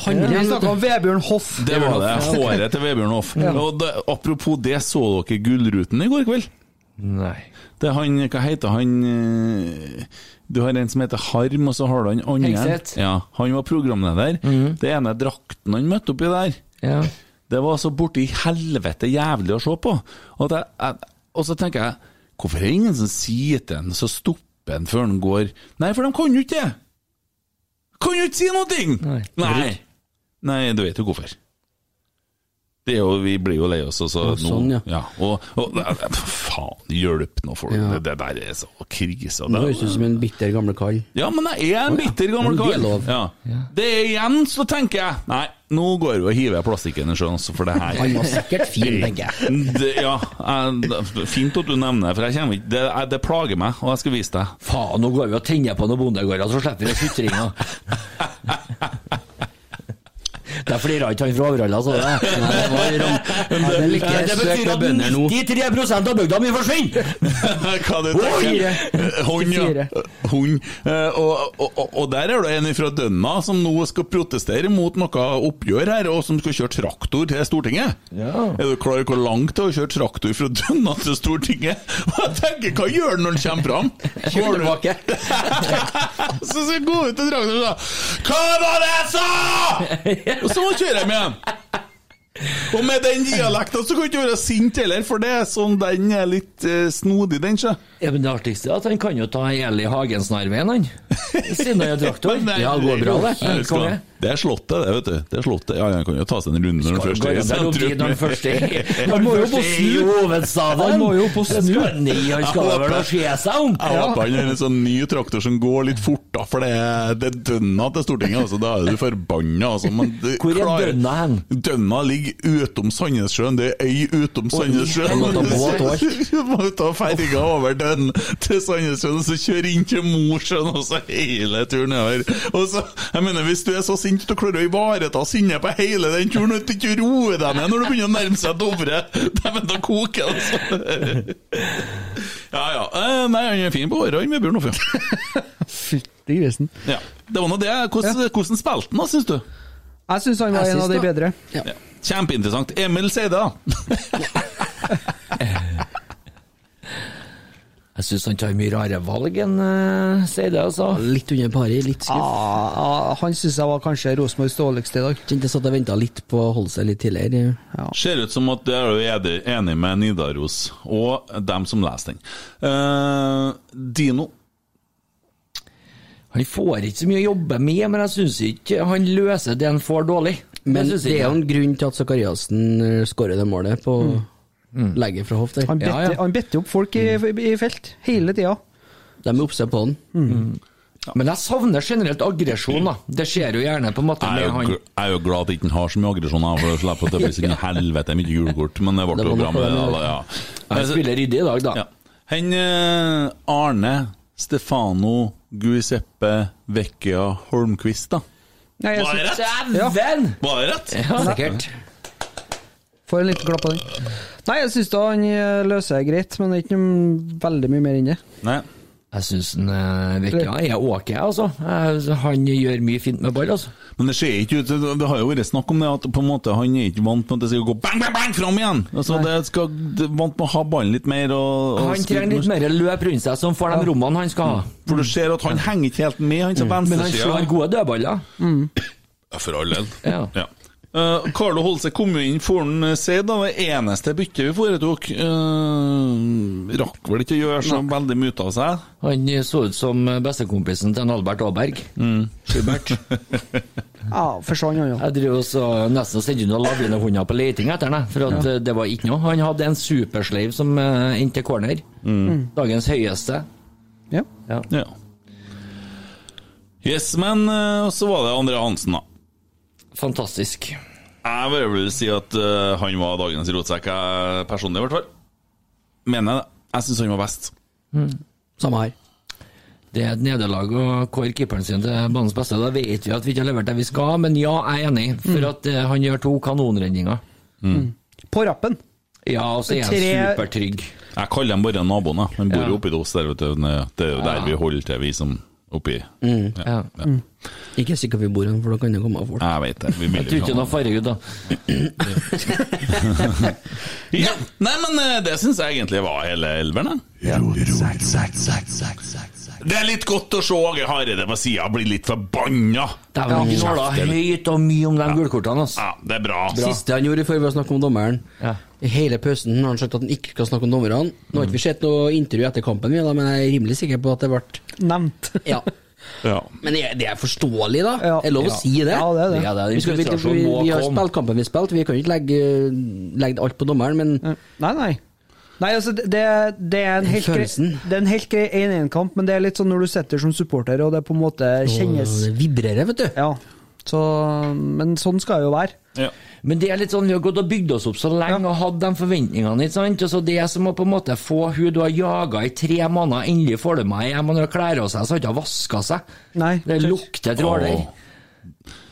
snakka om Vebjørn Hoff. Det var det. Håret til Vebjørn Hoff. Og det, apropos det, så dere Gullruten i går kveld? Nei. Det er han, hva heter han eh, Du har en som heter Harm, og så har du han andre. Ja, han var programleder. Det ene drakten han møtte oppi der, Ja. det var så borti helvete jævlig å se på. Og, det, jeg, og så tenker jeg, hvorfor er det ingen som sier til han, så stopper han før han går? Nei, for de kan jo ikke det! kan jo ikke si noe! Nei. Nei. Nei, du vet jo hvorfor. Det er jo, vi blir jo lei oss, og så Ja, sånn, ja. og, og, Faen, hjelp nå, folk. Ja. Det, det der er så krise. Det- høres ut som en bitter gammel kall. Ja, men jeg er en bitter gammel kall. det Ja. Det er igjen, så tenker jeg Nei, nå går vi og hiver plastikken i sjøen, altså, for det her Han var sikkert fin, tenker jeg. [LAUGHS] det, ja, fint at du nevner det, for jeg kommer ikke det, det plager meg, og jeg skal vise deg. Faen, nå går vi og tenner på noen bondegårder, så slipper vi sutringa. [LAUGHS] Der flirer ikke han fra Overhalla, så det. [LAUGHS] Nei, det var rom... Ja, det Det betyr at bønder nå. 93 av bygda mi forsvinner! [LAUGHS] Hva du tenker? Hund, ja. Hund. Eh, Og, og, og, der er det en fra Dønna som nå skal protestere mot noe oppgjør her, og som skal kjøre traktor til Stortinget. Er du klar over hvor langt det er å kjøre traktor fra Dønna til Stortinget? [LAUGHS] Og jeg tenker, hva gjør han når han kommer fram? Kjør tilbake. Så skal han gå ut til traktoren og sa Hva var det jeg sa?! Og så kjører jeg med. Og med den dialekta så kan du ikke være sint heller, for det er sånn den er litt eh, snodig, den, sjø. Ja, men Det artigste er at han kan jo ta Eli Hagen-snarveien, han. [LAUGHS] Siden han er traktor. Ja, går bra, det. Konge. Det er slottet, det, vet du. Det er slottet. Ja, Han kan jo ta seg en runde når han først er i er sentrum. han må jo på er snu. hovedstaden. Han må jo på snu. Nei, han skal vel se seg om. Jeg håper han har en sånn ny traktor som går litt fort, da, for det er, det er dønna til Stortinget. Altså, da er du forbanna. Altså, men det Hvor er klarer- dønna hen? Dønna ligger utom Sandnessjøen. Det er øy utom Sandnessjøen. Du må ta ferga over den til Sandnessjøen, og så kjøre inn til Mosjøen, og så hele turen nedover. Og så, jeg mener, Hvis du er så sint at å klarer å ivareta sinnet på hele den turen, og ikke roe deg ned når du begynner å nærme seg Dovre [LAUGHS] Dæven, da koker det, altså. Ja, ja. Eh, Nei, han er fin på håret, han Vebjørn Offjord. [LAUGHS] Fytti grisen. Ja. Det var nå det. Hvordan, hvordan spilte han, da, syns du? Jeg syns han var en av de bedre. Ja. Kjempeinteressant. Emil Seide, da? [LAUGHS] Jeg syns han tar mye rare valg, enn uh, sier det, altså. Litt under paret, litt skuff. Ah, ah, han syns jeg var kanskje Rosenborgs dårligste i dag. Kjente jeg satt og venta litt på å holde seg litt tidligere. Ser ut som at det er du enig- med Nidaros og dem som leser den. Uh, Dino. Han får ikke så mye å jobbe med, men jeg syns ikke han løser det han får dårlig. Men det er jo en grunn til at Sakariassen eh, skårer det målet på legget fra hofta. Han Ja, better, ja. han opp folk i, i felt hele tida. De er oppsett på den. Men jeg savner generelt aggresjon, da. Det skjer jo gjerne på en måte Jeg er med jo, han. jeg er jo glad at jeg ikke har så mye aggresjon, for å slippe at det blir så inn helvete mye julekort. Men det ble Det jo bra med det. da. Ja. Jeg spiller ryddig i dag, da. Ja. Han eh, Arne Stefano Guiseppe Vecchia Holmquist, da. Nei, jeg Var det rett? Var det rett? Ja, sikkert. Får en liten klapp på den. Nei, jeg syns han eh, løser det greit, men det er ikke noe veldig mye mer enn det. Nei. Jeg syns han er ok, altså. Han gjør mye fint med ball, altså. Men det ser ikke ut Det har jo vært snakk om det at på en måte han er ikke vant med at det skal gå bang, bang, bang fram igjen. Altså det skal det Vant med å ha ballen litt mer og, og Han trenger litt mer løp rundt seg, som får de rommene han skal ha. For du ser at han henger ikke helt med, han som Men han slår gode dødballer. Mm. For all del. Ja. Ja. Eh, Carlo Holse kom jo inn for han Seid, da. Det eneste byttet vi foretok. Uh, rakk vel ikke å gjøre så veldig mye ut av seg. Han så ut som bestekompisen til en Albert Aaberg. Schubert. [LAUGHS] [LAUGHS] Ja, forsvant han, ja. Jeg driver også nesten og sendte noen lavlinehunder på leting etter ham, for at ja. det var ikke noe. Han hadde en supersleiv som uh, endte corner. Dagens høyeste. ja. Ja. Ja. Yes, men uh, så var det André Hansen, da. Fantastisk. Jeg vil vel si at uh, han var dagens rotsekk, jeg personlig i hvert fall. Mener jeg det. Jeg syns han var best. Samme her. Det er et nederlag å kåre keeperen sin til banens beste. Da vet vi at vi ikke har levert det vi skal, men ja, jeg er enig. For at uh, han gjør to kanonredninger. På rappen. Ja, og så er han Tre- supertrygg. Jeg kaller dem bare naboene. Han bor Ja. jo oppi oss der, vet du. Det er jo der Ja. vi holder til, vi som oppi Ja. Ikke sikkert vi bor her, for da kan det komme fort folk. Jeg vet det. Vi Jeg tror ikke noe fargeud, da. [LAUGHS] Ja. Nei, men eh, det syns jeg egentlig var hele elveren. jeg. Det er litt godt å se Åge Hareide på sida bli litt forbanna. Dæven, han gnåla høyt og mye om de gulkortene. Altså. Ja, det er bra. Siste han gjorde før vi snakket om dommeren Ja. I hele pausen har han sagt at han ikke skal snakke om dommerne. Nå har ikke vi sett noe intervju etter kampen, vi, men jeg er rimelig sikker på at det ble Nevnt. [LAUGHS] Ja. Ja. Men det er, forståelig, da. Ja. Er lov å Ja. si det. Ja, det er det. Ja, det er Vi, skal, vi, vi, vi har spilt kampen vi har spilt, vi kan ikke legge, legge alt på dommeren, men Nei, nei. Nei, altså, det, det er en helt grei Det er en helt grei 1-1-kamp, men det er litt sånn når du sitter som supporter, og det på en måte kjennes det vibrerer, vet du. Ja. Så, men sånn skal det jo være. Ja. Men det er litt sånn, vi har gått og bygd oss opp så lenge og hatt de forventningene. ikke sant? Og så det som å på en måte få hun du har jaga i tre måneder, endelig får du meg hjem, og og kler av seg, så har hun ikke vaska seg. Nei. Det lukter tråler.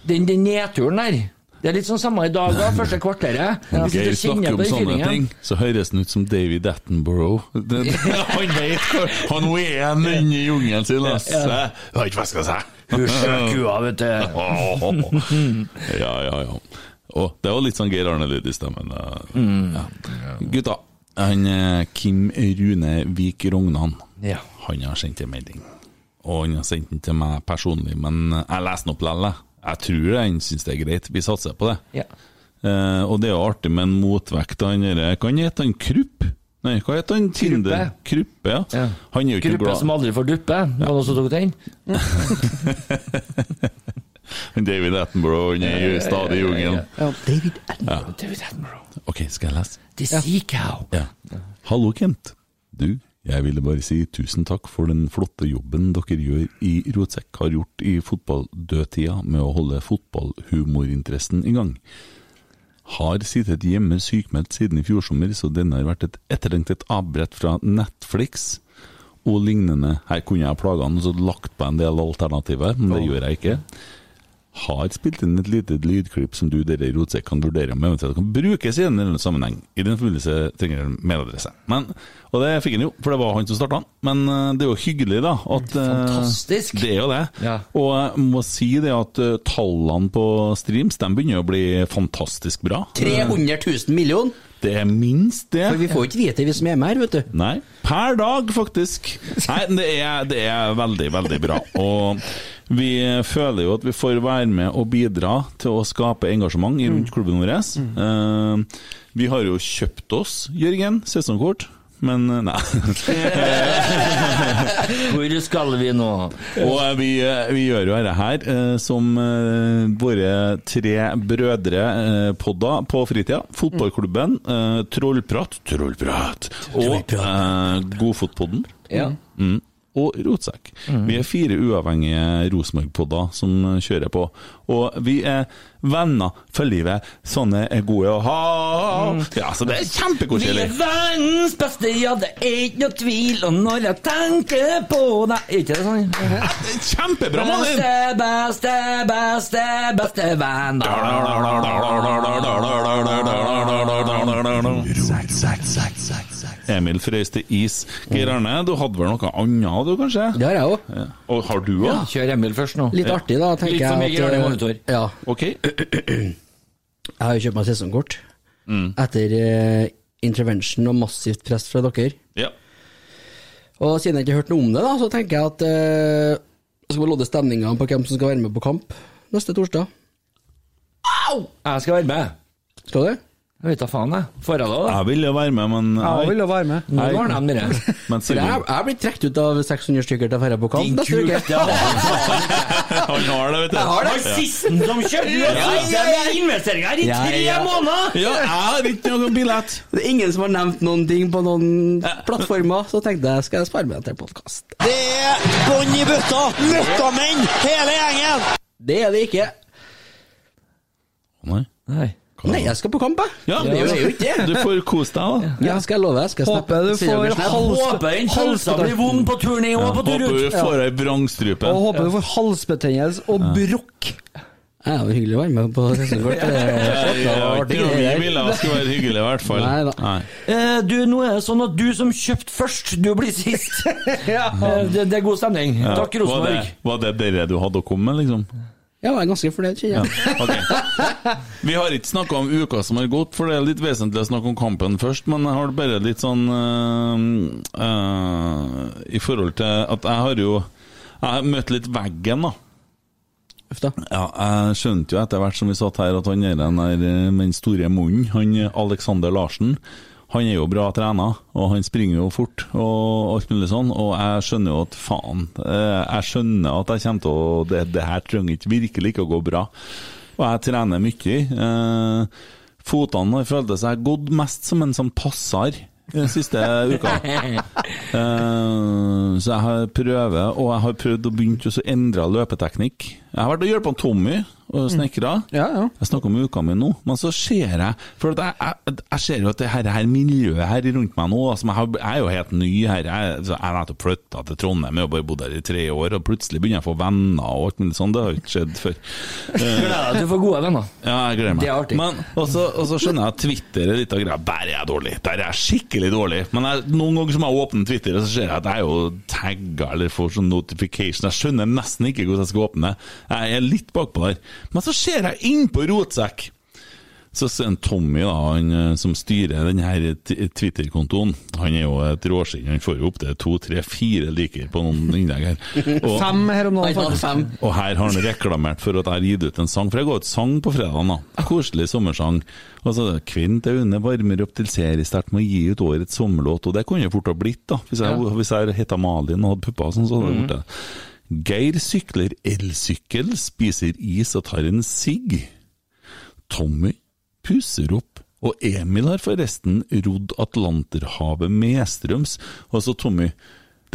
Den, den nedturen der. Det er litt sånn samme i dag, da, første kvarteret. Ja. Hvis Geir snakker om sånne ting, så høres han ut som David Attenborough. [LAUGHS] Det, det, han vet hvor Han er en inni jungelen sin, ass. Har ikke vaska seg. Kua, vet du. [LAUGHS] Ja, ja, ja. Og det var litt sånn Geir Arne Lyd i stemmen. Mm. Ja. Gutta, han eh, Kim Rune Vik Rognan, Ja. han har sendt en melding. Og han har sendt den til meg personlig, men eh, jeg leser den opp likevel. Jeg. Tror han syns det er greit. Vi satser på det. Ja. Eh, og det er jo artig med en motvekt til han derre Hva heter han? Krupp? Nei, hva heter han? Tinder? Kruppe, ja. Ja. Han er jo ikke Kruppe glad som aldri får duppe. Det noen som tok den? [LAUGHS] Han David Attenborough, han er jo stadig i jungelen. David David Attenborough. Ok, skal jeg lese? The Sea Cow. Ja. Hallo, Kent. Du, jeg ville bare si tusen takk for den flotte jobben dere gjør i Rotsekk har gjort i fotballdødtida med å holde fotballhumorinteressen i gang. Har sittet hjemme sykmeldt siden i fjor sommer, så denne har vært et etterlengtet avbrett fra Netflix og lignende. Her kunne jeg plaga han og så lagt på en del alternativer, men det gjør jeg ikke. Har spilt inn et lite lydklipp som du dere i Rotsekk kan vurdere om eventuelt kan brukes i en eller annen sammenheng. I den forbindelse trenger en mailadresse. Men, og det fikk han jo, for det var han som starta. Men eh, det er jo hyggelig, da. At, eh, Fantastisk. Det er jo det. Ja. Og jeg må si det at eh, tallene på streams de begynner å bli fantastisk bra. 300 000 millioner! Det er minst det. For vi får ikke vite vi som er med her, vet du. Nei, per dag faktisk. Nei, det er, det er veldig, veldig bra. Og vi føler jo at vi får være med og bidra til å skape engasjement i rundt klubben vår. Eh, vi har jo kjøpt oss, Jørgen, sesongkort. Men eh, nei. [LAUGHS] Hvor skal vi nå? Og eh, vi, vi gjør jo dette her som våre tre brødre-podder på fritida. Fotballklubben, Trollprat, Trollprat og eh, Godfotpodden. Ja. Mm. Og Rotsekk. Vi er fire uavhengige Rosenborg-podder som kjører på. Og vi er venner for livet. Sånne er gode å ha. Ja, så det er Vi er verdens beste, ja, det er ikke noe tvil. Og når jeg tenker på deg Er ikke det sånn? Kjempebra, Malin! Beste, beste, beste, beste venn. Emil frøys til is. Geir Arne, du hadde vel noe annet du, kanskje? Det har jeg òg. Ja. Og har du òg? Kjør Emil først nå. Litt artig, da, tenker Litt for mye jeg. Geir Arne eh, monitor. Ja. Ok. [CLEARS THROAT] Jeg har jo kjøpt meg sesongkort Mm. etter eh, intervention og massivt press fra dere. Ja. Og siden jeg ikke har hørt noe om det, da, så tenker jeg at eh, jeg skal lodde stemninga på hvem som skal være med på kamp neste torsdag. Au! Jeg skal være med. Skal du? Jeg vet da faen, jeg. Får jeg det, da? Jeg ville være med, men Jeg vil jo være med. Nå var de det. [LAUGHS] Jeg, har jeg blir trukket ut av 600 stykker til å dra på kamp Din neste uke. han. har det, vet du. Jeg har det. Sisten som kjøpte har investeringer i Ja, tre ja. måneder! Ja, jeg har ikke noen billett. Det er ingen som har nevnt noen ting på noen plattformer, så tenkte jeg skal jeg spare meg til podkast. Det er bånn i bøtta! Møkkamenn, hele gjengen! Det er det ikke. Nei. Nei. Jeg skal på kamp, jeg. Ja, det er jo ikke. [LAUGHS] Du får kose deg, da. Ja, skal jeg love. Jeg skal Håper du får hals- Håper den pølsa blir vond på tur ned og på tur Håper du får ei vrangstrupe. Og håper du får halsbetennelse og brokk. Ja, det var hyggelig å være med på sesongkort. Ja, vi ville det skulle være hyggelig, i hvert fall. Nei da. Nei. Eh, du, nå er det sånn at du som kjøpte først, du blir sist. [LAUGHS] Eh, det, det er god stemning. Ja. Takk, Var det, var det dere du hadde å komme med, liksom? Ja, jeg er ganske fornøyd, kjenner jeg. Ok. [LAUGHS] Vi har ikke snakka om uka som har gått, for det er litt vesentlig å snakke om kampen først. Men jeg har bare litt sånn øh, øh, I forhold til at jeg har jo Jeg har møtt litt veggen, da. Uff da. Ja, jeg skjønte jo etter hvert som vi satt her, at han er den der øh, med den store munnen, han Alexander Larsen, Han er jo bra trena, og han springer jo fort og alt mulig sånn, og jeg skjønner jo at faen eh, Jeg skjønner at jeg kommer til å Det, det her trenger ikke virkelig ikke å gå bra. Og jeg trener mye. Eh, fotene har føltes jeg har gått mest som en sånn passer den siste uka. [LAUGHS] Eh, så jeg har prøver, og jeg har prøvd å begynne å endre løpeteknikk. Jeg har vært og hjulpet Tommy og snekra. Ja, ja. Jeg snakker om uka mi nå, men så ser jeg For jeg, jeg, jeg ser jo at det her, her miljøet her rundt meg nå altså, jeg, har, jeg er jo helt ny her. Jeg, så jeg har nettopp flytta til Trondheim, jeg har bare bodd her i tre år, og plutselig begynner jeg å få venner og alt mulig sånt. Det har jo ikke skjedd før. [LAUGHS] Gleder deg du får gode venner. Ja, jeg gleder meg. Det er artig. Men, og, så, og så skjønner jeg at Twitter er litt av greia. Der er jeg dårlig. Der er jeg skikkelig dårlig. Men noen ganger som jeg åpner Twitter, så ser jeg at jeg er jo tagga eller får sånn notification. Jeg skjønner nesten ikke hvordan jeg skal åpne. Jeg er litt bakpå der. Men så ser jeg inn på rotsekk. Så ser en Tommy, da, han eh, som styrer denne Twitter-kontoen, han er jo et råskinn. Han får jo opp til to, tre, fire liker på noen innlegg her. [LAUGHS] Og, Fem her om dagen, og her har han reklamert for at jeg har gitt ut en sang, for jeg ga ut sang på fredagen. da Koselig sommersang. Og så det 'Kvinn til Une varmer opp til seriestart med å gi ut årets sommerlåt', og det kunne jo fort ha blitt, da. Hvis jeg, ja. jeg heta Malin og hadde pupper og sånn, så hadde det blitt det. Geir sykler elsykkel, spiser is og tar en sigg. Tommy pusser opp, og Emil har forresten rodd Atlanterhavet medstrøms. Så Tommy,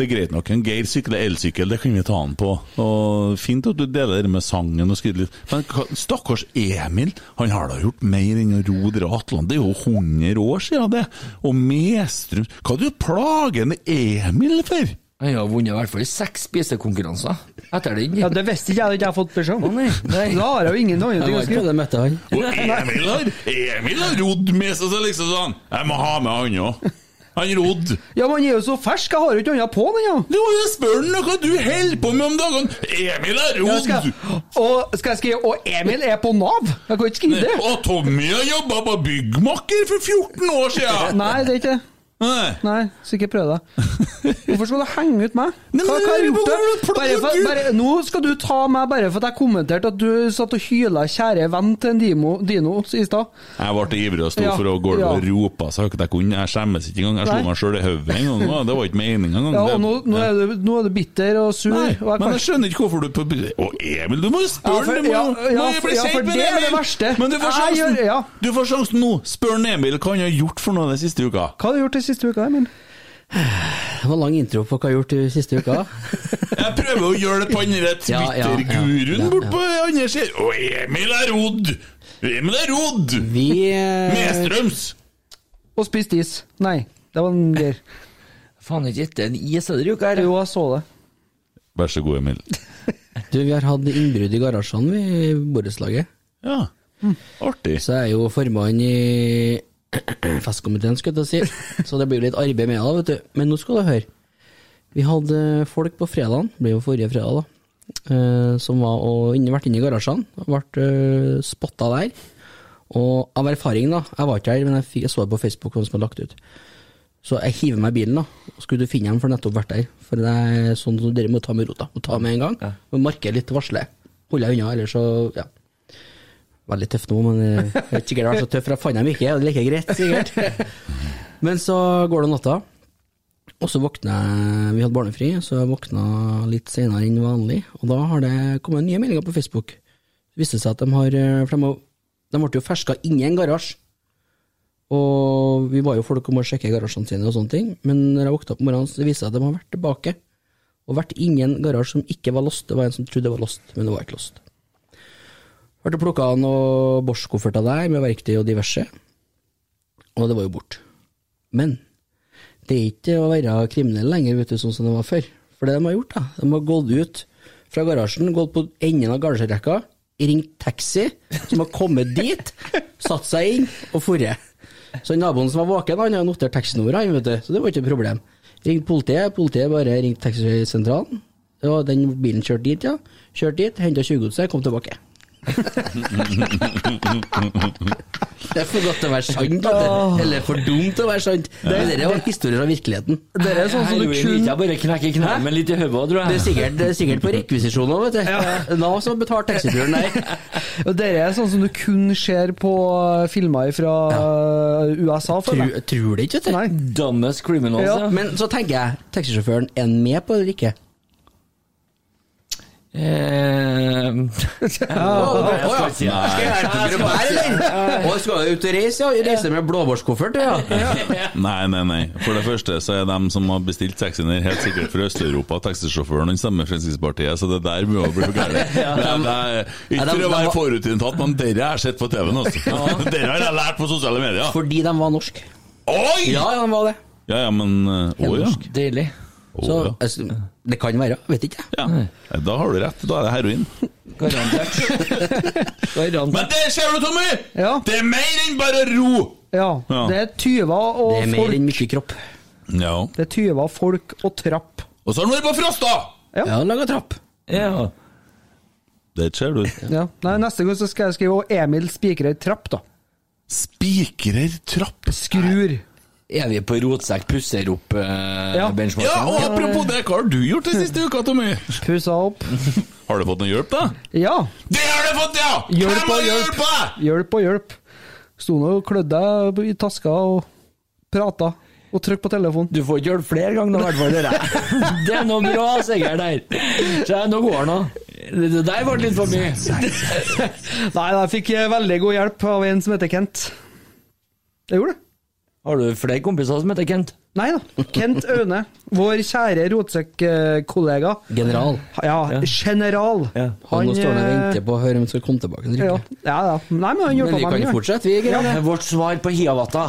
det er greit nok, en Geir sykler elsykkel, det kan vi ta han på. Og Fint at du deler det med sangen og skriver litt, men stakkars Emil, han har da gjort mer enn å ro dere Atlant. Det er jo 100 år siden det. Og medstrøms Hva du plager Emil for? Han har vunnet i hvert fall seks spisekonkurranser etter den. Ja, Det visste ikke jeg, at jeg fått beskjed om. Da har jeg jo ingen andre Jeg ting å skrive. det møtet, han. Og Emil har, Emil har rodd med seg så liksom sånn Jeg må ha med han òg. Han rodd. Ja, men han er jo så fersk, jeg har jo ikke annet på den, ja. Du må jo spørre han hva du holder på med om dagene! Emil har Ja, skal, og skal jeg skrive Og Emil er på Nav? Jeg kan ikke skrive det. Og Tommy har jobba på byggmakker for 14 år siden! Nei, det er ikke det. Nei. Nei, så ikke prøv deg. Hvorfor skal du henge ut meg? [LAUGHS] Hva, hva har jeg gjort? det? Bare for, bare, nå skal du ta meg bare for at jeg kommenterte at du satt og hyla 'kjære venn' til en Dimo, Dino i stad. Jeg ble ivrig og sto Ja, for å gå ja. og rope så høyt jeg kunne. Jeg skjemmes ikke engang. Jeg slo meg sjøl i hodet en gang. Det var ikke meninga engang. Ja, og nå, nå, er du, nå er du bitter og sur. Nei, og jeg men jeg skjønner ikke hvorfor du på Å, Emil, du må jo spørre for- du ja, må ja, for- ja, for det er det verste. Men du får sjansen. Du får sjansen nå. Spør Emil hva han har gjort for noe den siste uka. Hva har du gjort siste uka, Emil? Det var lang intro på hva jeg har gjort de siste uka. [LAUGHS] Jeg prøver å gjøre det på den der [LAUGHS] Ja, ja, ja, Twitter-guruen ja, bort ja. på andre siden. Og Emil er rodd! Emil er rodd! Vi eh, Medstrøms! Og spist is. Nei, det var en Geir. Faen ikke etter en is denne uka her. Jo, jeg så det. Vær så god, Emil. [LAUGHS] Du, vi har hatt innbrudd i garasjene, vi, i borettslaget. Ja, artig. Så jeg er jo formann i [CLEARS THROAT] festkomiteen, skulle jeg si. Så det blir litt arbeid med det, vet du. Men nå skal du høre. Vi hadde folk på fredagen, det ble jo forrige fredag, da, eh, som var og inne, vært inne i garasjene. Ble uh, spotta der. Og av erfaring, da, jeg var ikke her, men jeg, jeg så det på Facebook hvem som hadde lagt ut. Så jeg hiver meg i bilen, da. Og skulle du finne dem, for nettopp vært der. For det er sånn som dere må ta med rota. Må ta med en gang. Og markere litt varsle. Holde deg unna, ellers så ja. Veldig tøff nå, men eh, [LAUGHS] jeg vet ikke det var så tøff, for jeg fant dem ikke. og Det er like greit, sikkert. [LAUGHS] Men så går det natta, og så våkner jeg Vi hadde barnefri, så jeg våkna litt senere enn vanlig. Og da har det kommet nye meldinger på Facebook. Det viste seg at de har eh, For de, de ble jo ferska inni en garasje. Og vi var jo folk om å sjekke garasjene sine og sånne ting, men når jeg våkna opp om morgenen, så viste det seg at de har vært tilbake. Og vært inni en garasje som ikke var låst. Det var en som trodde det var låst, men det var ikke låst. Ble plukka noen Bosch-kofferter der med verktøy og diverse, og det var jo borte. Men det er ikke å være kriminell lenger, vet du, sånn som det var før. For det de har gjort, da, de har gått ut fra garasjen, gått på enden av garasjerekka, ringt taxi, som har kommet dit, satt seg inn og forret. Så naboen som var våken, han har notert taxinummeret, vet du, så det var ikke et problem. Ringt politiet, politiet bare ringte taxisentralen, og den bilen kjørte dit, ja. Kjørte dit, henta tjuvgodset, kom tilbake. Det er for godt til å være sant, vet eller for dumt til å være sant. Det, det er jo historier av virkeligheten. Det er sånn som du kun bare knekke knærne, med litt i hodet, tror Det er sikkert, det er sikkert på rekvisisjonen òg, vet du. Nav som har betalt taxituren der. Det er sånn som du kun ser på filmer fra USA, føler Tror, jeg. tror det ikke, vet du. Dumbest criminals, Ja. ja. Men så tenker jeg, taxisjåføren, er han med på det eller ikke? Eh. [LAUGHS] Skal jeg hjelpe dere her, eller? Skal du ut og reise, ja? Reise med blåbårskoffert, ja? [LAUGHS] Nei, nei, nei. For det første så er dem som har bestilt taxien her helt sikkert fra Øst-Europa. Taxisjåføren han stemmer Fremskrittspartiet, så det der må jo bli for gærent. [LAUGHS] Er Ikke for å være forutinntatt, men dere har jeg sett på TV-en. Altså. Dere har jeg lært på sosiale medier. Fordi de var norske. Oi! Ja, ja, de var det. Ja, ja, men eh, Å ja. deilig. Så ja. altså, det kan være, vet ikke jeg. ja. Da har du rett. Da er det heroin. [LAUGHS] Garantert. [LAUGHS] Garantert. Men det ser du, Tommy! Ja. Det er mer enn bare ro! Ja, Ja. det er tyver og folk. Det er mer folk. enn mye kropp. Ja. Det er tyver, folk og trapp. Og så har han vært på Frosta! Ja, laga trapp. Ja. Det ser du. Ja. Nei, neste gang så skal jeg skrive Emil spikrer trapp, da. Spikrer trapp. Skrur. Er vi på rotsekk pusser opp eh, Ja. benchmarken? Ja, og apropos det, hva har du gjort den siste uka, Tommy? Pussa opp. [LAUGHS] Har du fått noe hjelp, da? Ja. Det har du fått, ja! Hjelp og hjelp. Hjelp og hjelp. Sto nå og klødde i taska og prata. Og trykk på telefonen. Du får ikke hjelp flere ganger, i hvert fall. dere. [LAUGHS] Det er noe bra sikkert der. Så nå går det nå. Det der ble litt for mye. [LAUGHS] Nei, jeg fikk eh, veldig god hjelp av en som heter Kent. Jeg gjorde det. Har du flere kompiser som heter Kent? Nei da. Kent Aune. Vår kjære rotsekk-kollega. General. Ja, general. Ja. Han, nå står og eh, venter på å høre om han skal komme tilbake. Ja, ja, ja. Nei, men han Men vi kan jo fortsette, vi. Ja. Vårt svar på Hiawata.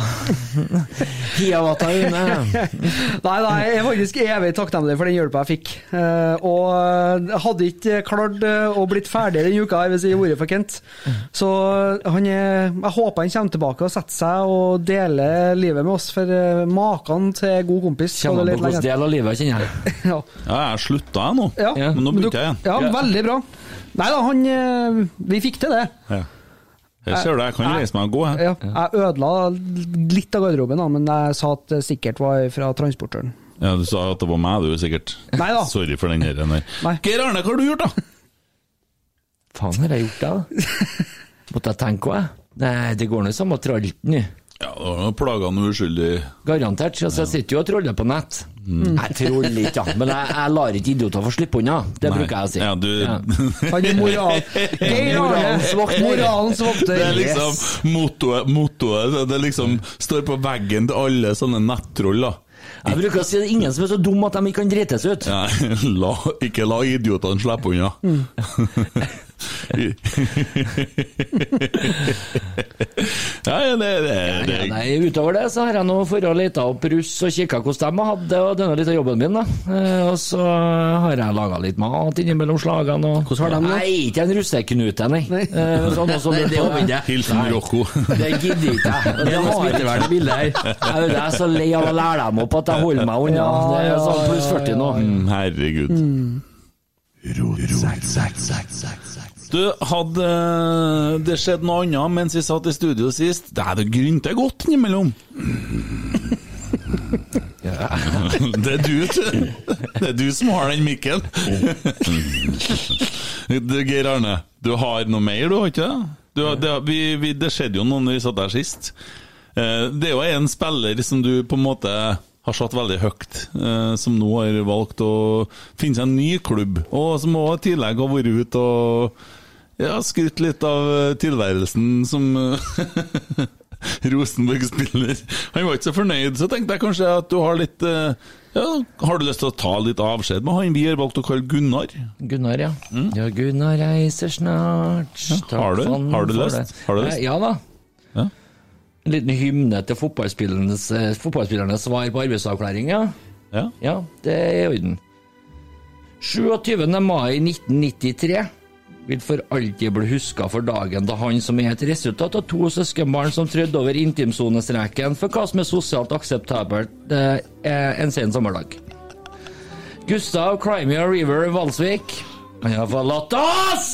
[LAUGHS] Hiawata Une. [LAUGHS] Nei, nei, jeg er faktisk evig takknemlig for den hjelpa jeg fikk. Eh, og eh, hadde ikke klart å blitt ferdig denne uka hvis jeg gjorde det for Kent. Så han er, jeg håper han kommer tilbake og setter seg og deler livet med oss, for maken til god kompis. Kommer på lenger. Del av livet, kjenner jeg. [LAUGHS] Ja. Ja, jeg slutta jeg nå. Ja, men nå begynte jeg igjen. Ja, veldig bra. Nei da, han eh, Vi fikk til det. Ja. Jeg ser det, jeg kan reise meg og gå. Jeg. Ja, jeg ødela litt av garderoben, da, men jeg sa at det sikkert var fra transportøren. Ja, Du sa at det var meg, du, sikkert. Neida. Sorry for den her. der. Geir Arne, hva har du gjort, da? Faen har jeg gjort det, da? [LAUGHS] Måtte jeg tenke òg, jeg. Nei, det går nå samme tralten nå. Ja, det var plaga noe uskyldig. Garantert. Så jeg sitter jo og troller på nett. Jeg troller ikke, ja. Men jeg, jeg lar ikke idioter få slippe unna. Det Nei. bruker jeg å si. Ja, du... Han [LAUGHS] er moral. Moralens vokter. moralens vokter. Det er liksom mottoet, mottoet Det liksom står på veggen til alle sånne nettroll, da. Jeg bruker å si det er ingen som er så dum at de ikke kan drites ut. Ja, [LAUGHS] la, ikke la idiotene slippe unna. ja, [LAUGHS] ja, det, det, det, Ja, nei, utover det så har jeg nå vært og leta opp russ og kikka hvordan de hadde det, og denne er litt av jobben min, da. Eh, Og så har jeg laga litt mat innimellom slagene. Og... Hvordan har de det? Nei, ikke en russeknute, nei. Eh, Sånn, og sånn, Nei, det håper jeg. Hilsen Nei. Rocco. Det gidder ikke jeg. Det er har ikke vært bilde her. Jeg er så lei av å lære dem opp at jeg holder meg unna. Det er sånn pluss 40 nå. Herregud. Mm, Herregud. Du, hadde det skjedd noe annet mens vi satt i studio sist? Det hadde grynta godt innimellom. [LAUGHS] Det er du. Det er du som har den mikken. Du, Geir Arne, du har noe mer, du har ikke det? Du, det, vi, vi, det skjedde jo noe når vi satt der sist. Eh, Det er jo en spiller som du på en måte har satt veldig høyt, eh, som nå har valgt å finne seg en ny klubb, og som også i tillegg har vært ute og ja, skrytt litt av eh, tilværelsen som eh, [LAUGHS] Rosenborg-spiller. Han var ikke så fornøyd, så tenkte jeg kanskje at du har litt eh, ja, Har du lyst til å ta litt avskjed med han vi har valgt å kalle Gunnar? Gunnar, ja. Ja, Gunnar reiser snart. Ja, har du? Har du lyst? Har du lyst? Ja da. Ja. En liten hymne til fotballspillernes, fotballspillernes svar på arbeidsavklaring, ja. Ja. Ja, det er i orden. 27. mai 1993 vil for alltid bli huska for dagen da han som er et resultat av to søskenbarn som trødde over intimsonestreken for hva som er sosialt akseptabelt eh, en sen sommerdag. Gustav Crimea River Valsvik Han har forlatt oss!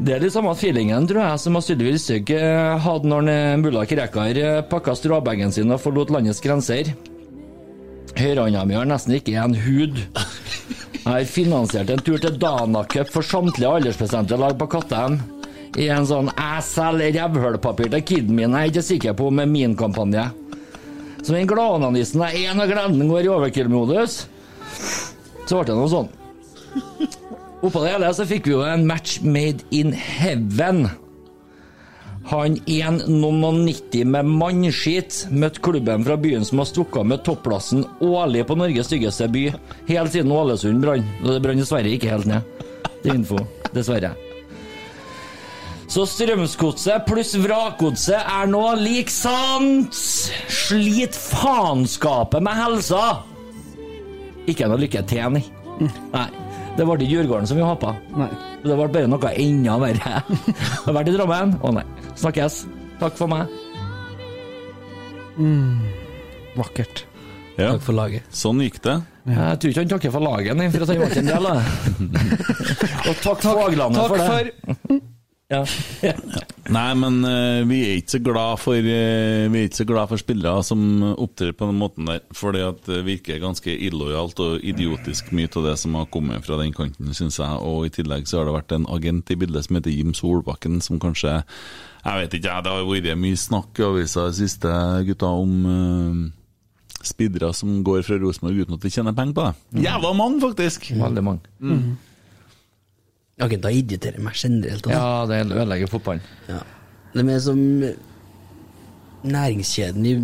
Det er litt samme feelingen, tror jeg, som Sylvi Listhaug hadde når mulla Krekar eh, pakka stråbagen sin og forlot landets grenser. Høyrehånda mi har nesten ikke en hud. Jeg har finansiert en tur til Dana Cup for samtlige aldersbestemte lag på Kattem. I en sånn 'jeg selger rævhølpapir til kiden min', jeg er ikke sikker på med min kampanje. Så den gladonanisten er en av gleden går i overkill-modus. Så ble det noe sånn. Oppå det hele så fikk vi jo en match made in heaven. Han 1,90 med mannskitt møtte klubben fra byen som har stukket med topplassen årlig på Norges styggeste by, helt siden Ålesund brann. Det brant dessverre ikke helt ned. Det er info. Dessverre. Så Strømsgodset pluss Vrakgodset er nå lik sant! Slit faenskapet med helsa! Ikke noe lykke til, nei. Nei. Det ble ikke Djurgården som vi håpa. Det ble bare noe enda verre. [LAUGHS] Har vært i Drammen? Å nei. Snakkes. Takk for meg. Vakkert. Ja. Takk for laget. Sånn gikk det. Jeg tror ikke han takker for laget, nei, for at han var ikke en del av det. [LAUGHS] Og takk Faglandet Takk for det. Takk for Ja. [LAUGHS] Nei, men uh, vi er ikke så glad for uh, Vi er ikke så glad for spillere som opptrer på den måten der. Fordi at det virker ganske illojalt og idiotisk mye av det som har kommet fra den kanten, syns jeg. Og i tillegg så har det vært en agent i bildet som heter Jim Solbakken, som kanskje Jeg vet ikke, jeg, det har vært mye snakk i avisa de siste gutta om uh, spillere som går fra Rosenborg uten at de tjener penger på det. Jævla mange, faktisk! Veldig mange. Agenter irriterer meg generelt. Altså. Ja, det ødelegger fotballen. Ja. Det er som næringskjeden i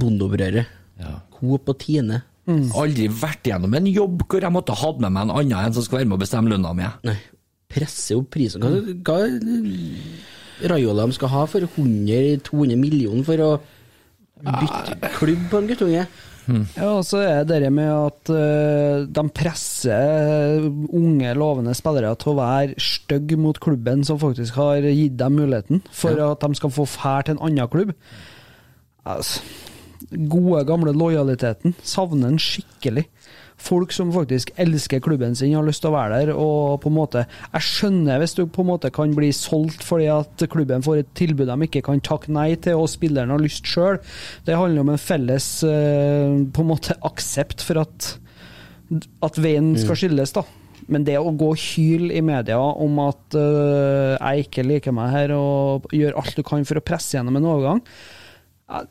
bondeopprøret. Ja. Coop og Tine. Aldri vært gjennom en jobb hvor jeg måtte ha med meg en annen en som skal være med å bestemme lønna mi. Nei, presser opp prisen. Hva, hva Raiola de skal ha for 100-200 millioner for å bytte klubb på en guttunge? Ja, og så er det det med at uh, de presser unge, lovende spillere til å være stygge mot klubben som faktisk har gitt dem muligheten, for at de skal få fære til en annen klubb. Altså, gode, gamle lojaliteten. Savner den skikkelig. Folk som faktisk elsker klubben sin, har lyst til å være der. og på en måte, Jeg skjønner hvis du på en måte kan bli solgt fordi at klubben får et tilbud de ikke kan takke nei til, og spilleren har lyst sjøl. Det handler om en felles eh, på en måte aksept for at, at veien skal skilles. da. Men det å gå og hyle i media om at eh, jeg ikke liker meg her, og gjør alt du kan for å presse gjennom en overgang,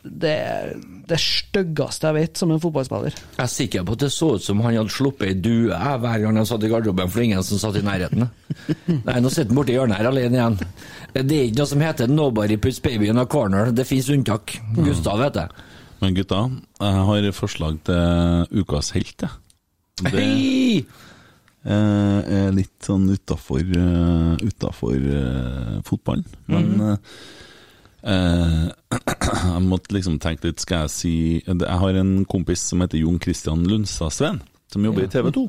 det er det styggeste jeg vet som en fotballspiller. Jeg er sikker på at det så ut som han hadde sluppet ei due hver gang han satt i garderoben for ingen som satt i nærheten. [LAUGHS] Nei, nå sitter han borti hjørnet her alene igjen. Det er ikke noe som heter 'nobody puts baby in a corner'. Det fins unntak. Gustav heter det. Men gutta, jeg har forslag til ukas helt, jeg. Det Hei! eh, er litt sånn utafor uh, fotballen. Men mm [CLEARS THROAT] jeg måtte liksom tenke litt Skal jeg si Jeg har en kompis som heter Jon Christian Lundstadsveen, som jobber i TV 2.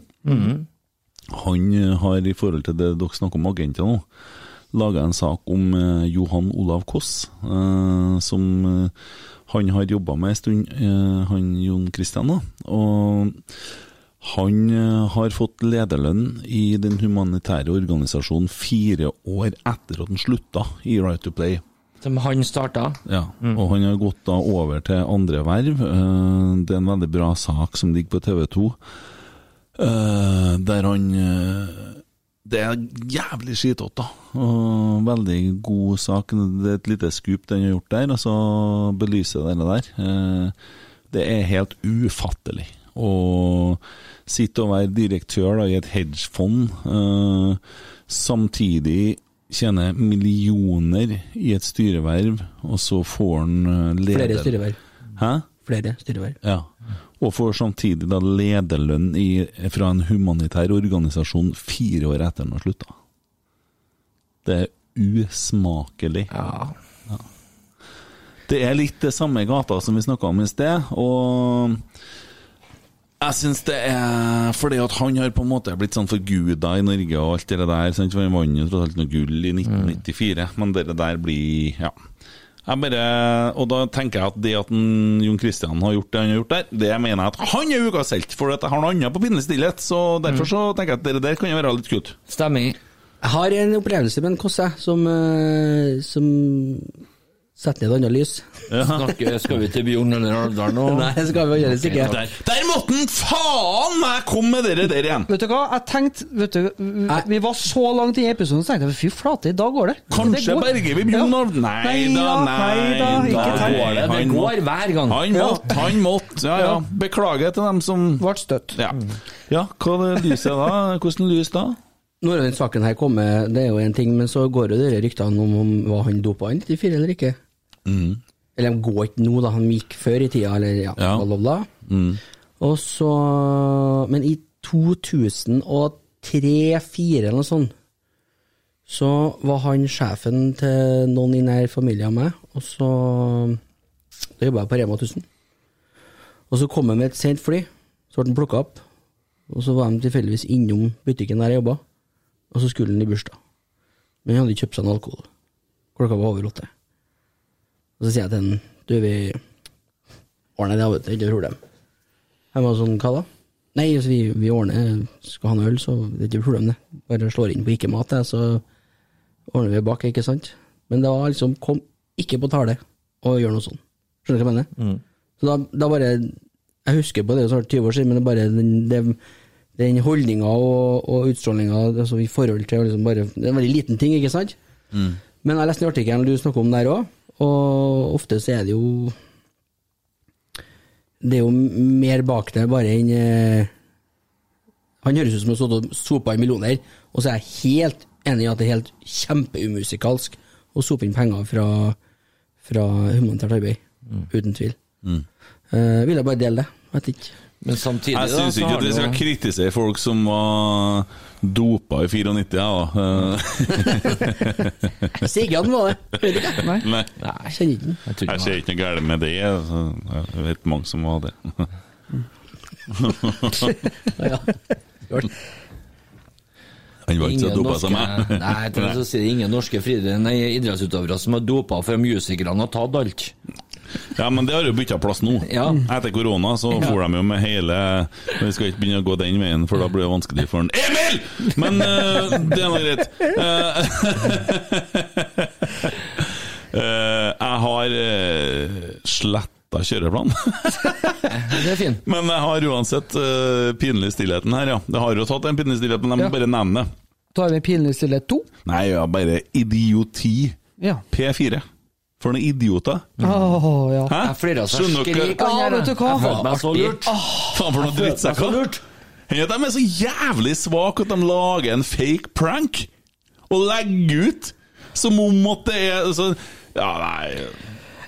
Han eh, har, i forhold til det dere snakker om agenter nå, laga en sak om eh, Johan Olav Koss, eh, som eh, han har jobba med en stund, eh, han Jon Christian. da, og han eh, har fått lederlønn i den humanitære organisasjonen fire år etter at han slutta i Right to Play. Som han starta. Ja, Og han har gått da over til andre verv. Eh, Det er en veldig bra sak som ligger på TV 2, eh, der han eh, Det er jævlig skitete, da. Veldig god sak. Det er et lite skup den har gjort der, og så belyser det der. Eh, Det er helt ufattelig. Å sitte og være direktør da, i et hedgefond, eh, samtidig tjene millioner i et styreverv, og så får han eh, leder... Flere styreverv. Hæ? Flere styreverv. Ja. Og får samtidig da lederlønn i, fra en humanitær organisasjon fire år etter han har slutta. Det er usmakelig. Ja. Det er litt det samme gata som vi snakka om i sted, og jeg syns det er fordi at han har på en måte blitt sånn forguda i Norge og alt det der. Sant? For Han vant jo tross alt noe gull i 1994, men det der blir Ja. Jeg bare, og da tenker jeg at det at en Jon Kristian har gjort det han har gjort der, det mener jeg at han er ukas helt, for at jeg har noe annet på pinlig stillhet. Så derfor så tenker jeg at det der kan jo være litt kult. Stemmer. Jeg har en opplevelse med en kosse som, eh, som setter ned et annet lys. Snakke, skal vi til Bjørn eller Alvdal nå? [LAUGHS] Nei, det skal vi gjøre ikke. Der, der måtte han faen meg komme med dere der igjen! Vet du hva, jeg tenkte vet du, vi- var så langt i episoden, så tenkte jeg fy flate, i dag går det. Kanskje Det går. berger vi Bjørn Ja. Alv... Nei Nei da, nei da, ikke da tenk. går det. Det Han går hver gang. han måtte, han måtte. Ja, ja. Beklager til dem som Ble støtt. Ja, ja hva er lyset da? Hvordan lys da? Når den saken her kommer, det er jo en ting, men så går jo de ryktene om, om var han dopa i 94 eller ikke. Mm. Eller de går ikke nå, da. Han gikk før i tida, eller ja, Ja. bla, bla, bla. Mm. Og så Men i 2003-2004 eller noe sånt, så var han sjefen til noen i nær familie av meg, og så Da jobba jeg på Rema 1000. Og så kom han med et sent fly, så ble han plukka opp, og så var de tilfeldigvis innom butikken der jeg jobba, og så skulle han i bursdag. Men han hadde kjøpt seg noe alkohol. Klokka var over åtte. Og så sier jeg til han Du, vi ordner det, vet du, ikke noe problem. Han var sånn, hva da? Nei, altså, vi, vi ordner Skal ha noe øl, så det er ikke noe problem, det. Bare slår inn på ikke mat, det, så ordner vi bak, ikke sant? Men det var liksom Kom ikke på tale og gjør noe sånn. Skjønner du hva jeg mener? Så da, da bare Jeg husker på det, det er snart 20 år siden, men det er bare den, det, den holdninga og, og utstrålinga altså, i forhold til liksom bare Det er en veldig liten ting, ikke sant? Men jeg leste den artikkelen du snakker om der òg, og ofte så er det jo Det er jo mer bak det bare enn eh, Han høres ut som han har sopa inn millioner, og så er jeg helt enig i at det er helt kjempeumusikalsk å sope inn penger fra, fra humanitært arbeid. Uten tvil. Eh, vil jeg bare dele det. Vet ikke. Men samtidig, Jeg syns ikke at vi skal kritisere folk som var dopa i 94, jeg, da. [LAUGHS] [LAUGHS] Siggan var det. Nei. Nei. Nei. Jeg kjenner ikke den. Jeg Jeg ser ikke noe galt med det. altså. Jeg vet mange som var det. [LAUGHS] Ja. Han var ikke så dopa som meg. nei, jeg tror så sier det ingen norske friidretts- idrettsutøvere som har dopa for musikerne har tatt alt. Ja, men det har jo bytta plass nå. Ja. Etter korona så for de jo med hele Vi skal ikke begynne å gå den veien, for da blir det vanskelig for en Emil! Men uh, det er nå greit. Uh, [LAUGHS] jeg har uh, sletta kjøreplan. Det er fin. [LAUGHS] men jeg har uansett uh, pinlig stillheten her, ja. Det har jo tatt en pinlig stillhet, men jeg må Ja. bare nevne det. Tar vi pinlig stillhet to. Nei, ja, bare idioti. Ja. P4. For noen idioter. Åh, ja. Hæ? Jeg flirer så skrik. Ja, vet du hva? Jeg følte meg så lurt. Faen for noen drittsekker. Ja, de er så jævlig svake at de lager en fake prank og legger ut som om at det er så Ja, nei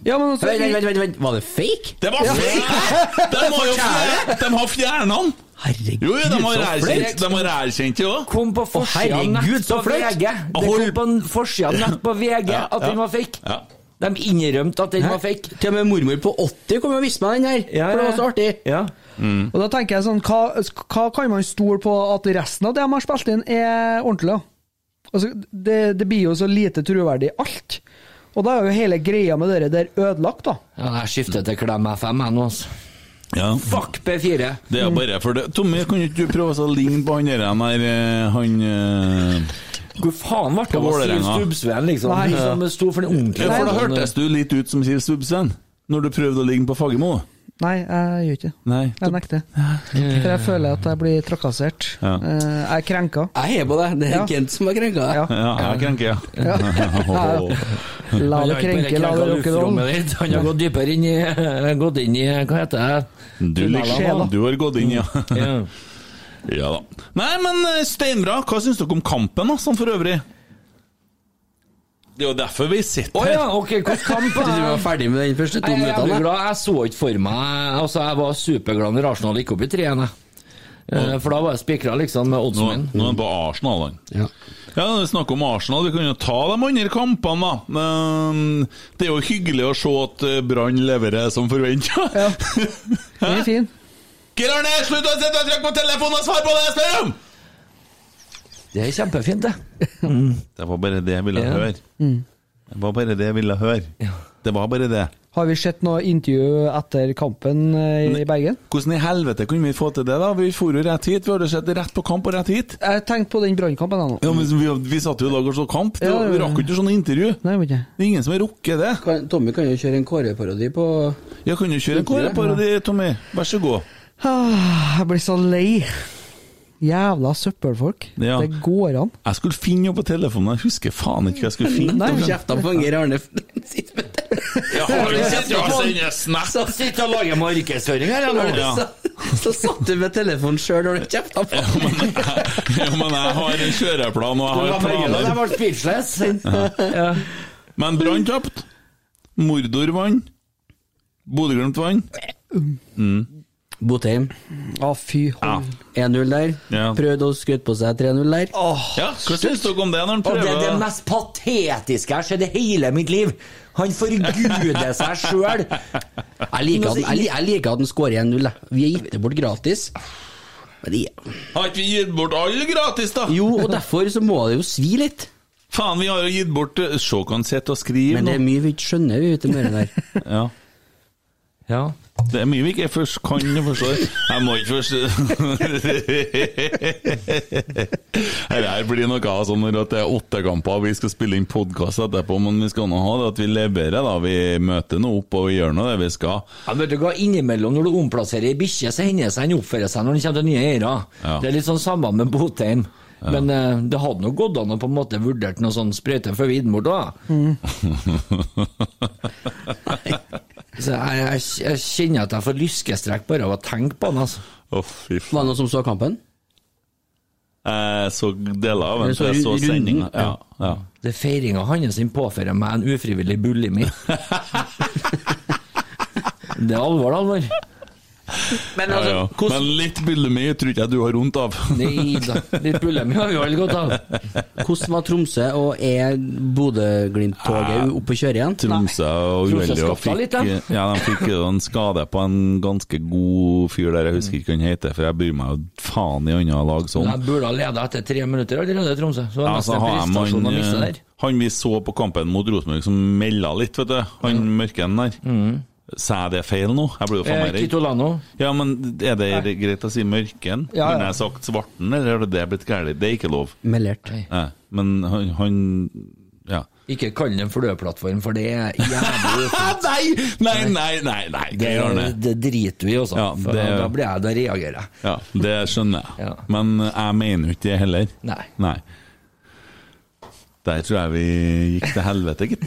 Ja, men altså, Vent, vent, vent, vent. Var det fake? Det var fake! [LAUGHS] De har jo fjernet De har fjernet den! Herregud, Jo, jo, de har erkjent. De har erkjent det òg. Kom på forsida av nett på. VG. Det kom på forsida av nett på VG at den var fake. Ja. De innrømte at den var fake. Til og med mormor på 80 kom og viste meg den her, Ja, for det var så artig. Ja. Og da tenker jeg sånn, hva, hva kan man stole på at resten av det de har spilt inn, er ordentlig? da? Altså, det, det blir jo så lite troverdig alt. Og da er jo hele greia med det der ødelagt, da. ja, jeg skifter til Klem FM jeg nå, altså. Ja. Fuck P4! Det er bare for det. Tommy, kan ikke du prøve å ligne på han der der, eh, Han eh, Hvor faen ble det På av Siv. Stubbsveen, liksom? Nei. Som sto for den ordentlige for da hørtes du litt ut som Siv Stubbsveen når du prøvde å ligge på Fagermo. Nei, jeg gjør ikke det. Jeg nekter. For jeg føler at jeg blir trakassert. Ja. Eh, Jeg er krenka. Jeg heier på deg. Det er Ja. Kent som er krenka. Ja. Ja, jeg krenker, ja. [LAUGHS] La det krenke, la det lukke rock'n'roll. ditt. Han har gått dypere inn i Gått inn i Hva heter det? Du, Sjela. du har gått inn, ja. [LAUGHS] Ja. da. Nei, men eh, steinbra. Hva syns dere om kampen, da, sånn for øvrig? Det er jo derfor vi sitter her. her. ja, ok, hvordan [LAUGHS] kamp? Jeg trodde du var ferdig med den første to Jeg er minuttene. Jeg, Jeg så ikke for meg Altså, Jeg var superglad når Arsenal gikk opp i treene. Eh, For da var jeg spikra liksom med Nå, oddsen min. nå er han på Arsenal, han. Ja. Ja, når vi snakker om Arsenal. Vi kan jo ta de andre kampene, da. Men Det er jo hyggelig å se at eh, Brann leverer som forventa. Ja. [LAUGHS] Den er fin. Geir Arne, slutt å sitte og trykke på telefonen og svare på det jeg spør om! Det er kjempefint, det. Det var bare det jeg ville Ja. høre. Det var bare det jeg ville høre. Det var bare det. Har vi sett noe intervju etter kampen i i Bergen? Hvordan i helvete kunne vi få til det, da? Vi for jo rett hit. Vi hadde sett rett på kamp og rett hit. Jeg tenkte på den brannkampen jeg nå. Ja, men vi, vi satt jo i lag og så kamp. Det, Ja, ja, Vi rakk jo ikke sånne intervju. Nei, ikke. Det er ingen som har rukket det. Kan, Tommy kan jo kjøre en Kåre-parodi på Jeg kan jo kjøre en kåreparodi, Tommy. Vær så god. Ah, Jeg blir så lei. Jævla søppelfolk. Ja. Det går an. Jeg skulle finne noe på telefonen, jeg husker faen ikke hva jeg skulle finne. Nei, kjefta på Geir Arne [LAUGHS] sitt med telefonen. Jeg sitter og lager markedsføring her, eller? Ja. Så, så satt du med telefonen sjøl når du kjefta på Ja, men jeg har en kjøreplan, og jeg har Jeg planer. ble speechless. Ja. Men Brann tapte. Mordor vant. Bodø-Glimt vant. Botheim. Å, fy Ja. 1-0 der. Ja. Prøvde å skryte på seg 3-0 der. ja, Hva syns dere om det, når han Og det er det mest patetiske jeg har sett i hele mitt liv. Han forguder [LAUGHS] seg sjøl. Jeg liker at, jeg, jeg liker at han skårer 1-0. Vi har gitt det bort gratis. Men det, Har ikke vi gitt bort alle gratis, da? jo, og derfor så må det jo svi litt. Faen, vi har jo gitt bort eh, Se hva han sitter og skriver Men det er mye vi ikke skjønner, vi vet det mer der. Ja. Ja. Det er mye vi ikke først kan og forstår. Jeg må ikke først Dette her blir noe av sånn når det er åtte kamper og vi skal spille inn podkast etterpå, men vi skal nå ha det at vi leverer, da. Vi møter nå opp og vi gjør nå det vi skal. Ja, vet du hva, Innimellom når du omplasserer ei bikkje, så hender det seg han oppfører seg når han kommer til nye eiere. Ja. Det er litt sånn samme med Botheim. Men uh, det hadde nok gått an å på en måte vurdert noe sånn sprøyte før vi bort da. så [LAUGHS] [LAUGHS] jeg, jeg, jeg kjenner at jeg får lyskestrekk bare av å tenke på han, altså. Oh, fy Var det noen som så kampen? Jeg så deler av den, så så jeg så sendinga. Ja, ja. Det Feiringa hans sin påfører meg en ufrivillig bulimi. [LAUGHS] det er alvor, alvor. Men Ja, altså, ja. hvordan Men litt bulimi tror ikke jeg du har vondt av. Nei da, litt bulimi har vi alle godt av. Hvordan var Tromsø, og er Bodø-Glimt-toget oppe og kjører igjen? Tromsø og uheldig og fikk, litt, ja, de fikk en skade på en ganske god fyr der, jeg husker ikke hva han heter, for jeg bryr meg jo faen i andre lag sånn. Jeg burde ha leda etter tre minutter allerede, Tromsø. Så det Ja, nesten en prestasjon å miste eh, der. han vi så på kampen mot Rosenborg som melda litt, vet du. Han mørken der. Sa jeg det feil nå? Jeg blir jo faen Eh, meg redd. Kitolano. Ja, men er det greit å si mørken? Ja, ja. Kunne jeg sagt svarten, eller har det blitt galt? Det er ikke lov. Melert. Nei, men han, han Ja. Ikke kall den en for det er jævlig. Nei, nei, nei, nei, nei, Det, det driter vi i også. Ja, det- Da blir jeg, da reagerer jeg. Ja, det skjønner jeg. Ja. Men jeg mener jo ikke det heller. Nei. Nei. Der tror jeg vi gikk til helvete, gitt.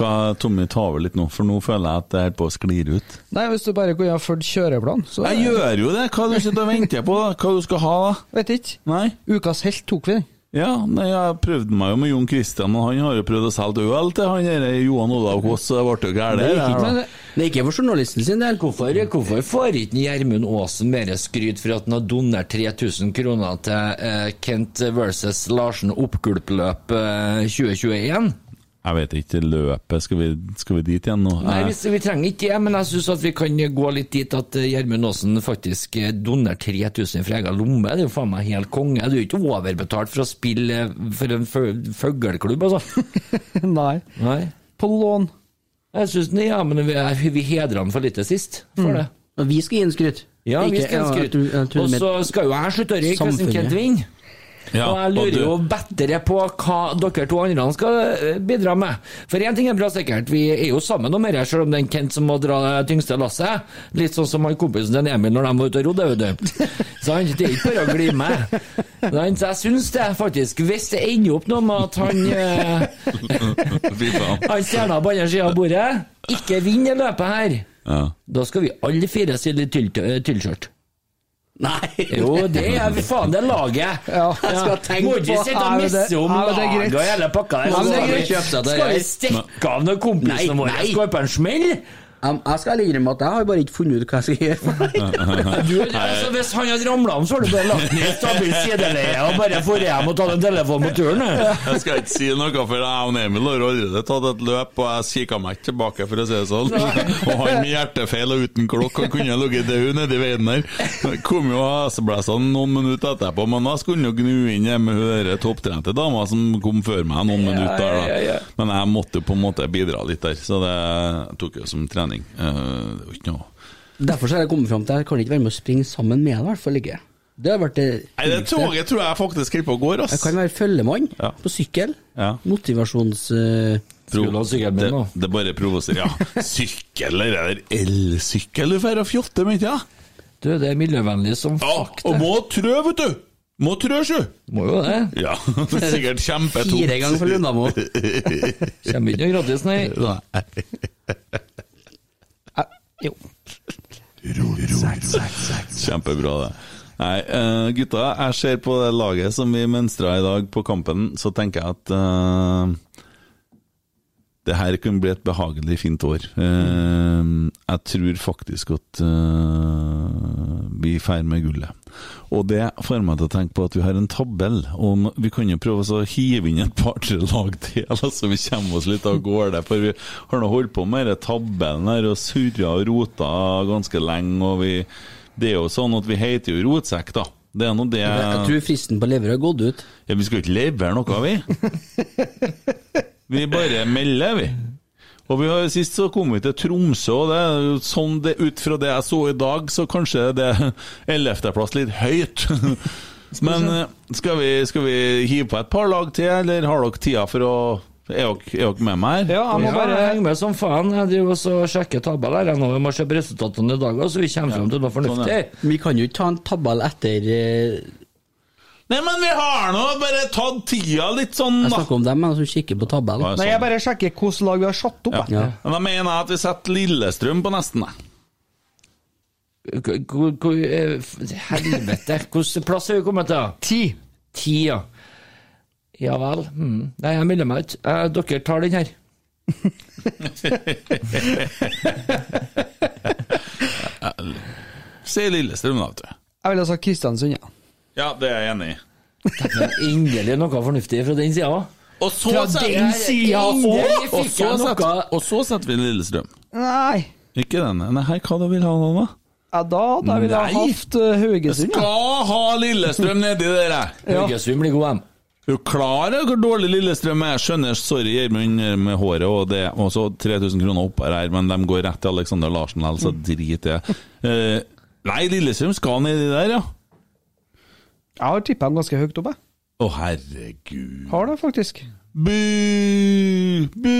Hva, Tommy, ta over litt nå, for nå føler jeg at det er på å sklir ut. Nei, hvis du bare kunne ha fulgt kjøreplanen, så Jeg gjør jo det! Hva du sitter og venter på? da? Hva du skal ha, da? Vet ikke. Nei? Ukas helt tok vi den. Ja, nei, jeg prøvde meg jo med Jon Christian, og han har jo prøvd å selge øl til han der Johan Olav Kåss, så det ble jo gærent. det. Men Det er ikke for journalisten sin del. Hvorfor, hvorfor får ikke Gjermund Aasen mer skryt for at han har donert 3000 kroner til eh, Kent versus Larsen oppgulpløp eh, 2021? Jeg vet ikke, løpet Skal vi, skal vi dit igjen nå? Nei, vi, vi trenger ikke det, men jeg syns at vi kan gå litt dit at eh, Gjermund Aasen faktisk eh, donerer 3000 fra egen lomme. Det er jo faen meg helt konge. Du er jo ikke overbetalt for å spille eh, for en fugleklubb, altså. [LAUGHS] nei. Nei. På lån. Jeg synes, nei, ja, men vi, vi hedra han for litt til sist, for det. Og vi skal gi en skryt. Ja, vi skal gi ham tror Og så skal jo jeg slutte å røyke hvis. Kent vinner. Ja, og jeg lurer du- jo bedre på hva dere to andre skal eh, bidra med. For én ting er bra sikkert, vi er jo sammen om dette, selv om det er en Kent som må dra det tyngste lasset. Litt sånn som han kompisen til Emil når de var ute og rodde, vet du. [LAUGHS] Så han, det er ikke bare å gli med. Så jeg syns det, faktisk. Hvis det ender opp noe med at han eh, [LAUGHS] [LAUGHS] han stjerna på andre sida av bordet ikke vinner løpet her, Ja. da skal vi alle fire stille til- tilskjørt. [LAUGHS] Nei! Jo, det er [LAUGHS] faen det laget. Ja, jeg skal tenke Må ikke sitte og misse om laget og hele pakka der. Er Skal vi- stikke av når kompisene våre skal på en smell? Jeg, jeg skal innrømme at jeg har bare ikke funnet ut hva jeg skal gjøre. [LAUGHS] Du, altså, hvis han hadde ramla om, så har du bare lagt ned stabilt sideleie og bare dratt hjem og tatt en telefon på turen. Jeg skal ikke si noe, for jeg og Emil har allerede tatt et løp, og jeg kikka meg ikke tilbake, for å si det sånn. Og han med hjertefeil og uten klokk, han kunne ligget død nedi veien der. Jeg Kom jo heseblæsene noen minutter etterpå, men da skulle jo gnu inn hjemme med hun topptrente dama som kom før meg noen minutter. da. Men jeg måtte jo på en måte bidra litt der, så det tok jo som trening. Eh, Det var ikke noe Derfor så har jeg kommet fram til at jeg kan ikke være med å springe sammen med deg, i hvert fall ikke. Det har vært det Nei, det toget tror jeg faktisk holder på å gå, ass. Jeg kan være følgemann Ja. på sykkel. Ja. Motivasjons... min det, det bare provoserer. Ja. [LAUGHS] Sykkel, eller er det elsykkel du drar og fjotter med, ikke ja? Du, det er miljøvennlig som Ja, fuck, og må trø, vet du! Må trø, sjø! Må jo det. Ja, [LAUGHS] det er sikkert kjempetungt. Fire ganger for Lundamo. Kommer ikke noe gratis, nei. [LAUGHS] Nei. Eh, jo. Kjempebra, det. Nei, uh, gutta, jeg ser på det laget som vi mønstra i dag på kampen, så tenker jeg at eh, det her kunne bli et behagelig fint år. Eh, jeg tror faktisk at eh, vi drar med gullet. Og det får meg til å tenke på at vi har en tabell, og vi kan jo prøve å hive inn et par-tre lag til, [LAUGHS] altså, så vi kommer oss litt av gårde. For vi har nå holdt på med denne tabellen her og surra og rota ganske lenge, og vi Det er jo sånn at vi heter jo Rotsekk, da. Det er nå det Jeg tror fristen på lever har gått ut. ja, Vi skal ikke levere noe, vi. [LAUGHS] Vi bare melder, vi. Og vi har, Sist så kom vi til Tromsø, og det sånn det, ut fra det jeg så i dag, så kanskje det er ellevteplass litt høyt. Men eh, skal vi, skal vi hive på et par lag til, eller har dere tida for å Er dere, er dere med meg her? Ja, jeg må bare henge med som faen. Jeg driver og sjekker tabell her. Jeg Vi må se resultatene i dag så vi kommer fram til noe fornuftig. Vi kan jo ikke ta en tabell etter eh, Nei, men vi har nå bare tatt tida litt sånn, Jeg snakker om dem men som kikker på tabellen. Nei, jeg bare sjekker hvilket lag vi har satt opp. Ja. Ja. Men da mener jeg at vi setter Lillestrøm på nesten, jeg. Eh, Helvete, [LAUGHS] hvilken plass har vi kommet til? Ti. Ti, ja. Ja vel. Mm. Nei, jeg melder meg ut. Eh, Dere tar den her. [LAUGHS] Si Lillestrøm, da, vet du. Jeg ville sagt Kristiansund, ja. Ja, det er jeg enig i. Endelig noe fornuftig fra den sida. Og så Fra setter den sida òg! og, så setter, og så setter vi Lillestrøm. Nei. Ikke denne. Nei, her, hva da vil ha nå, da? Ja, da da ville jeg Nei. hatt uh, Haugesund, ja. Skal ha Lillestrøm nedi der, jeg. Ja. Haugesund blir god, dem. Er du klar over hvor dårlig Lillestrøm er? Jeg skjønner, sorry Gjermund med håret og det, og så 3000 kroner oppå her, men de går rett til Alexander Larsen, altså drit i det. Eh, nei, Lillestrøm skal nedi der, ja. Jeg har tippa dem ganske høyt opp, jeg. Å, herregud. Har det, faktisk. Bu! Bu!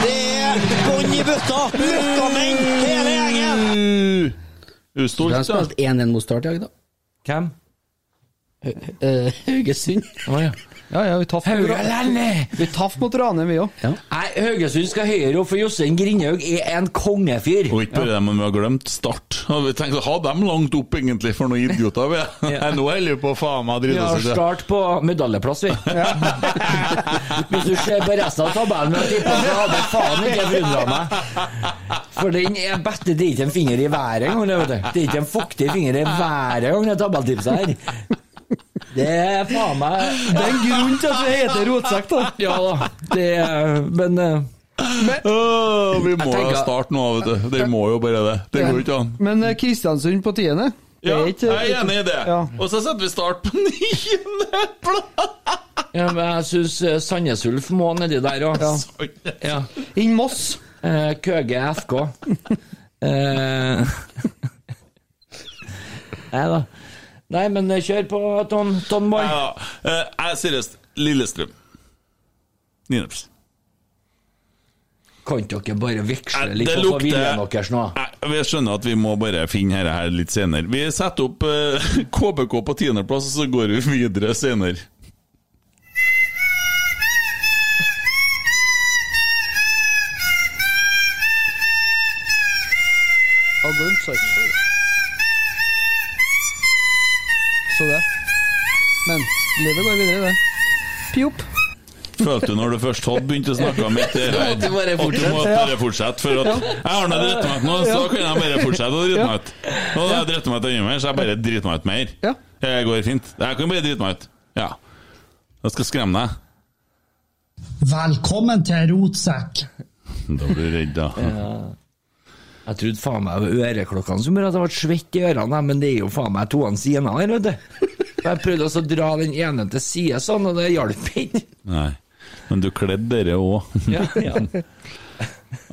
Det er bånn i bøtta! Møkkamenn, hele gjengen! Er du De stolt, har da? spilt 1-1 mot Start i dag, da. Hvem? Eh, Haugesund. Å ja. Ja, ja, vi taff mot, Rane. Vi tapt mot Rane, vi òg. Nei, Haugesund skal høyere opp, for Jostein Grindhaug er en kongefyr. Og ikke bare det, men vi har glemt Start. Og vi tenkte ha dem langt opp, egentlig, for noen idioter vi er. [LAUGHS] Ja. Nå holder vi på faen meg Vi har oss ut. start på medaljeplass, vi. [LAUGHS] Hvis du ser på resten av tabellen, så hadde jeg faen ikke forundra meg. For den er bette, det er ikke en finger i været engang. det vet du. Det er ikke en fuktig finger i været engang, det tabelltipset her. Det er faen meg Det er en grunn til at det heter Rotsekk, da. Ja da. Det er Men men Åh, vi må jo starte nå, vet du. De må jo bare det. Det går jo ikke an. Men eh, Kristiansund på tiende Ja, er ikke- jeg er enig i det. Ja. Og så setter vi Start på [LAUGHS] niendeplass! ja, men jeg syns Sandnes Ulf må nedi der òg. Ja. Ja. Inn Moss. Eh, Køge FK. Eh, [LAUGHS] Nei da. Nei, men eh, kjør på, Ton, Tonboy. Ja, eh, jeg seriøst. Lillestrøm. Niendeplass. Kan dere bare veksle litt det på viljen deres nå? Vi skjønner at vi må bare finne dette her litt senere. Vi setter opp [LAUGHS] uh, KBK på tiendeplass, og så går vi videre senere. Har Så det. Men livet går videre, det. Pjopp. Følte du når du først hadde begynt å snakke om et her, [LAUGHS] At du bare at du må fortsetter, bare fortsette? For at jeg har nå dritt meg ut nå, så kan jeg bare fortsette å drite meg ut. Og da har jeg dritt meg ut enda mer, så jeg bare driter meg ut mer. Ja. Det går fint. Jeg kan bare drite meg ut. Ja. Jeg skal skremme deg. Velkommen til Rotsekk. Da blir du redd, da. Jeg trodde faen meg det var øreklokkene som gjorde at jeg ble svett i ørene, men det er jo faen meg toene sine her, vet du. Jeg prøvde også å dra den ene til side sånn, og det hjalp ikke. Nei. Men du kledde dere òg. Ja, ja.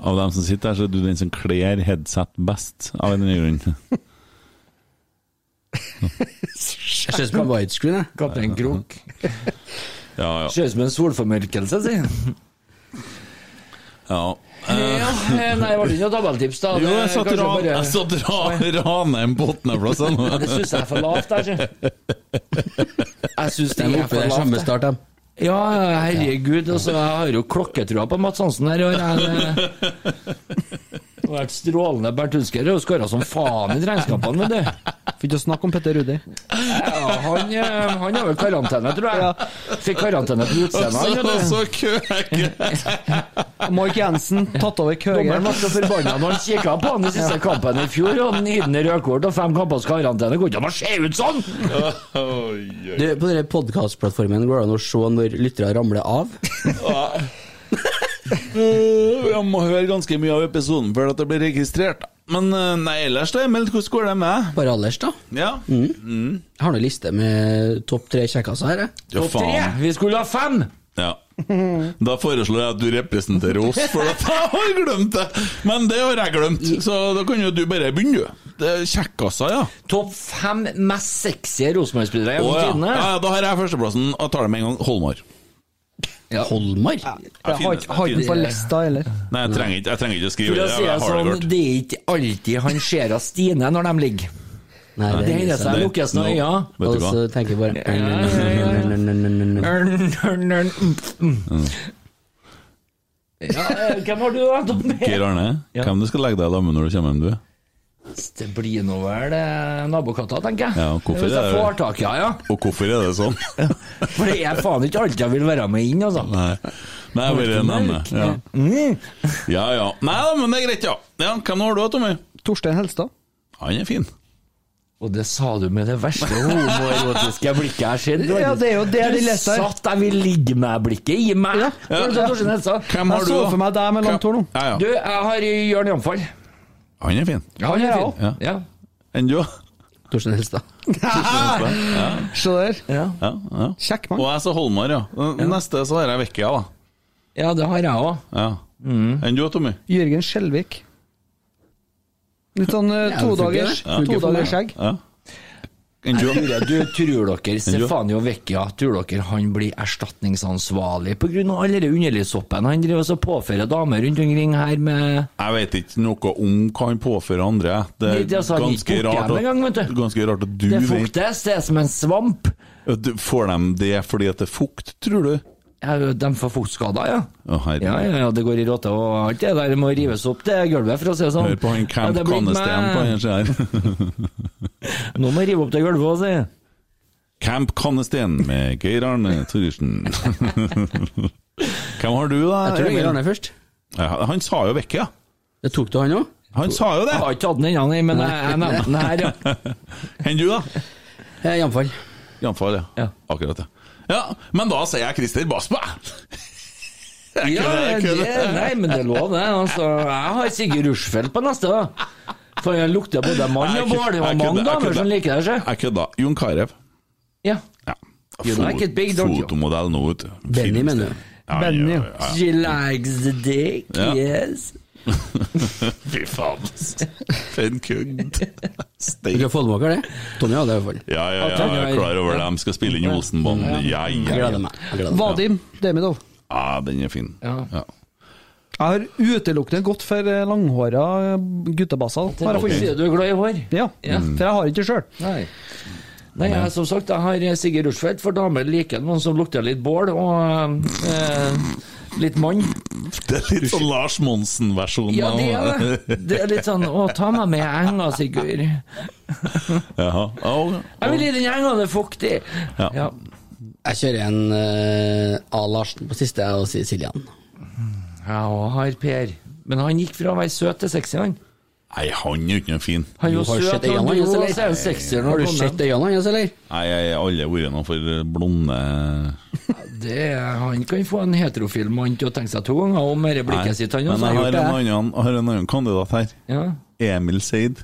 Av dem som sitter her, så er du den som kler headset best, av en grunn. Jeg ser ut som en widescreen, jeg. Kaptein Krok. Ja, ja. Ser ut som en solformørkelse, sier jeg. ja. Ja, nei, nei, det ble ikke noe tabelltips, da. [LAUGHS] Jo, jeg satt ran, ra- bare- jeg satt ra- Ranheim på åttendeplass. jeg. Det syns jeg er for lavt, der, sjø. [LAUGHS] Jeg syns det er for lavt. samme start, de. Ja, herregud. Altså, jeg har jo klokketrua på Mats Hansen her. Og jeg [LAUGHS] det har vært strålende. Bernt Hulsker har skåra som faen i regnskapene, vet du. Fikk ikke snakke om Petter Rudi. Ja, han, eh, han har vel karantene, tror jeg. Fikk karantene på utseendet. du. så Køge! Mark Jensen tatt over Køge. Dommeren ble så forbanna når han kikka på han i siste kampen i fjor, og han gitt ham rødkort og fem kampers karantene. Går ikke an å se ut sånn! Du, på denne podkastplattformen går det an å se når lyttere ramler av. Jeg må høre ganske mye av episoden før at det blir registrert. Men eh, nei, ellers da, Emil, hvordan går det med? Bare ellers, da. Ja, Jeg har nå liste med topp tre kjekkaser her, jeg. ja Topp tre! Vi skulle ha fem! Ja. Da foreslår jeg at du representerer oss, for at jeg har glemt det! Men det har jeg glemt, så da kan jo du bare begynne, du. Det er Kjekkaser, ja. Topp fem mest sexy Rosenborg-spillere gjennom ja. tidene. ja. Da har jeg førsteplassen, og tar det med en gang. Holmar. Holmar? Jeg har ikke den på lista heller. Nei, jeg trenger ikke, jeg trenger ikke å skrive det. si Jeg det sånn, det er ikke alltid han ser av Stine når de ligger. Nei, Det er seg det- lukkes noen øyne. Og så tenker jeg bare Ja, hvem har du, da? Geir Arne, hvem du skal legge deg i lag med når du kommer hjem, du? Det blir nå vel nabokatter, nabokatta, tenker jeg. Ja, hvorfor Hvis jeg er det- får tak i henne, ja. Og hvorfor er det sånn? [LAUGHS] For det er faen ikke alltid jeg vil være med inn, altså. Nei, Nei jeg bare nevner. Ja. Mm. ja ja. Nei da, men det er greit, ja. ja. Hvem har du Tommy? Torstein Helstad. Han er fin. Og det sa du med det verste homoerotiske blikket jeg har sett. Ja, det er jo det de leser. Du satt jeg vil ligge med-blikket i meg. Ja. Ja. Hvem har Jeg du, så for meg deg med langt hår nå. Ja, ja. Du, jeg har Jørn Jamfall. Han er fin. Ja, han er fin. ja. Ja. Enn du? Torstein Helstad. [LAUGHS] Se der. Ja. Ja, ja. Kjekk Og jeg sa Holmar, ja. Neste så har jeg Vekkia, da. ja, det har jeg òg. Ja. Enn du, Tommy? Jørgen Skjelvik. Litt sånn uh, Ja, todagers todagers skjegg. Ja. Enn du? Tror dere? Stefanio Vecchia Tror dere han blir erstatningsansvarlig pga. all den underlivssoppen han driver og så påfører damer rundt omkring her med Jeg vet ikke noe om hva han påfører andre. Det er det han ganske rart, at, gang, ganske rart at du Det vet fuktes, det er som en svamp. Du- Får de det fordi at det er fukt, tror du? Ja, de får fuktskader, ja. Oh. Ja, ja, ja, det går i råte og alt det der må rives opp, det gulvet, for å si det sånn. Hør på han Camp ja, blir på den sida her. Nå må jeg rive opp det gulvet òg, si. Camp Kannesten med Geir Arne Thoresen. Hvem har du, da? Jeg tror? Geir Arne først. Ja, han sa jo Vekkia. Det tok du han òg? Han sa jo det! Jeg har ikke tatt den ennå, nei, men jeg nevnte den her, ja. [LAUGHS] Enn du, da? Jamfall. Jamfall. Ja. Ja. Akkurat, ja. Ja, Men da sier jeg Christer Basma! Ja, det, nei, men det er lov, det. Altså, jeg har Sigurd Rushfeldt på neste, da. For jeg lukter både mann og bål. Det var mange damer som liker det, sjø. Jeg kødda. Jon Carew. Ja. Ja. You? Fotomodell nå, vet du. Benny, mener du? Ja, Benny. She likes the dick, yes. Fy faen. For en kødd. Du Steik. kan få det med dere, det. Tonje hadde det i hvert fall. Ja, ja, ja, jeg er klar over det. De skal spille inn i Olsenbanden. Ja, Jeg ja, ja. gleder meg. Gleder meg. Vadim Demidov. ja, den er fin. Ja. Ja. Jeg har utelukkende gått for eh, langhåra guttebasser. Har jeg funnet. Sier du er glad i hår? Ja, Ja. for jeg har ikke det sjøl. Nei. Nei, jeg, som sagt, jeg har Sigurd Rushfeldt, for damer liker noen som lukter litt bål, og eh, litt mann. Det er litt sånn Lars Monsen-versjon. Ja, det er det. Det er litt sånn Å, ta meg med i enga, Sigurd. Jaha. Å, Jeg vil i den enga, det er fuktig. Ja. Ja. Jeg kjører en uh, A. Larsen på siste, og sier Siljan. Ja, og har Per. Men han gikk fra å være søt til sexy, han. Nei, han er jo ikke noe fin. Han er jo Du har søt han er han sexy når Har du sett øynene hans, eller? Nei, jeg har aldri vært noe for blonde Det er, han kan få en heterofil mann til å tenke seg to ganger om dette Nei, blikket sitt. Han Men jeg har en annen, har en annen kandidat her. Ja. Emil Seid.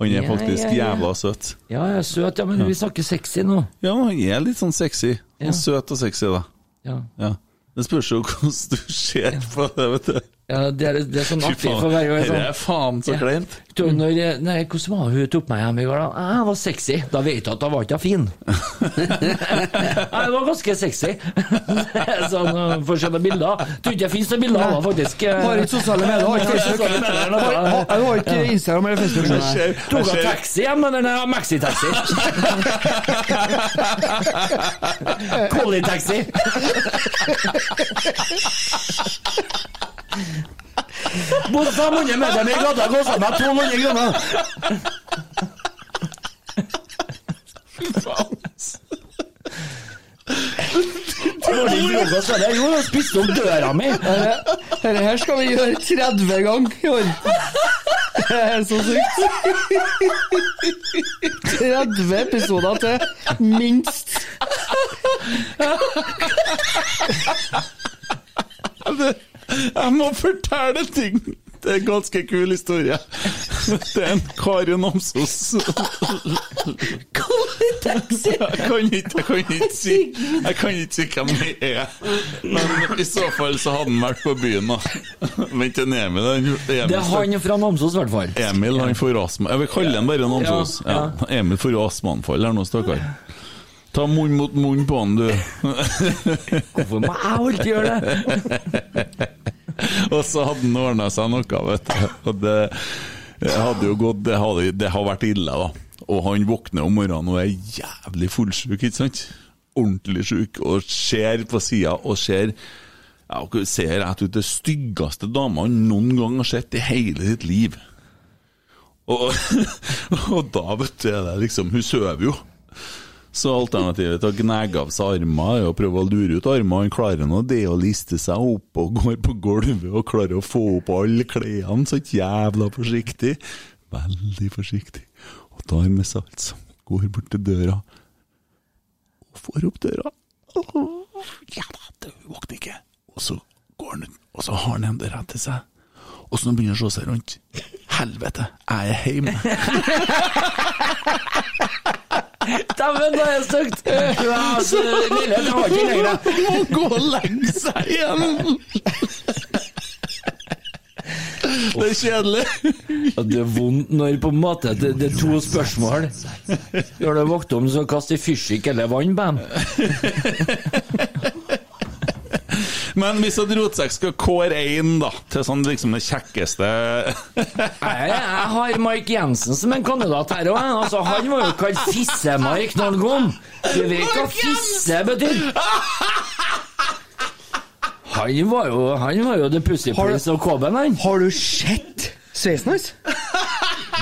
Han er Ja, faktisk ja, ja. jævla søt. ja, jeg er søt, ja, men vi snakker sexy nå. Ja, han er litt sånn sexy. Ja. Søt og sexy, da. Ja. Ja. Det spørs jo hvordan du ser på det, vet du. Ja, det er, det er sånn artig for hver gang. Dette Sånn. er faen så Ja. kleint. Du, når, jeg- nei, hvordan var hun tok meg hjem i går? da? Ah, Jeg var sexy. Da vet jeg at da var ikke jeg fin. [LAUGHS] Jeg var ganske sexy. [LAUGHS] sånn, forskjellige se noen bilder. Tror ikke det finnes noen bilder av henne, faktisk. Har ikke sosiale medier. Har ikke Jeg Instagram eller Facebook. Jeg Tok jeg hun taxi hjem, eller nei, maxitaxi? [LAUGHS] Collie-taxi. Bodde 500 meter i gata, kosta meg 200 kroner. Dårlig frokost, er det? Jo, jeg spiste opp døra mi. Dette her skal vi gjøre 30 ganger i år. Det er så sykt. 30 episoder til, minst. Jeg må fortelle ting. Det er en ganske kul historie. Det er en Kari Namsos Collie-taxi! Jeg kan ikke, jeg kan ikke si Jeg kan ikke si hvem det er. Men i så fall så hadde han vært på byen, da. Vent til Emil. han- Det er han fra Namsos, i hvert fall. Emil han får astma. Jeg vil kalle han bare Namsos. Ja, Ja, Emil får astmaanfall her nå, stakkar. Ta munn mot munn på han, du. Hvorfor må jeg alltid gjøre det? Og så hadde han ordna seg noe, vet du. Og det, hadde jo gått Det, hadde, det har vært ille, da. Og han våkner om morgenen og er jævlig fullsjuk, ikke sant? Ordentlig sjuk, og ser på sida og ser ja, ser rett ut det styggeste dama han noen gang har sett i hele sitt liv. Og, [LAUGHS] og da, vet du, det liksom Hun sover jo. Så alternativet til å gnage av seg armer er å prøve å lure ut armene. Han klarer nå det å liste seg opp og går på gulvet og klarer å få opp alle klærne så jævla forsiktig. Veldig forsiktig. Og tar med seg alt som går bort til døra og får opp døra. Åh, Ja da, det våkner ikke. Og så går han ut, og så har han en døra til seg. Og så begynner han å se seg rundt. Helvete, jeg er hjemme. [LAUGHS] Dæven, det er stygt! Altså, Leiligheten har ikke lenger. [LAUGHS] Må gå og legge seg igjen! Det er kjedelig. Ja, det er vondt når på en måte det, det er to spørsmål. Når du våkner om, så kaster i fyrstikk eller vann på dem. Men hvis at Rotsekk skal kåre én da, til sånn liksom det kjekkeste Jeg, jeg har Mike Jensen som en kandidat her òg. Altså, han var jo kalt Fisse-Mark når han kom. Du vet hva fisse betyr? Han var jo, han var jo The Pussy Prince og Kåben, han. Har du sett sveisen hans?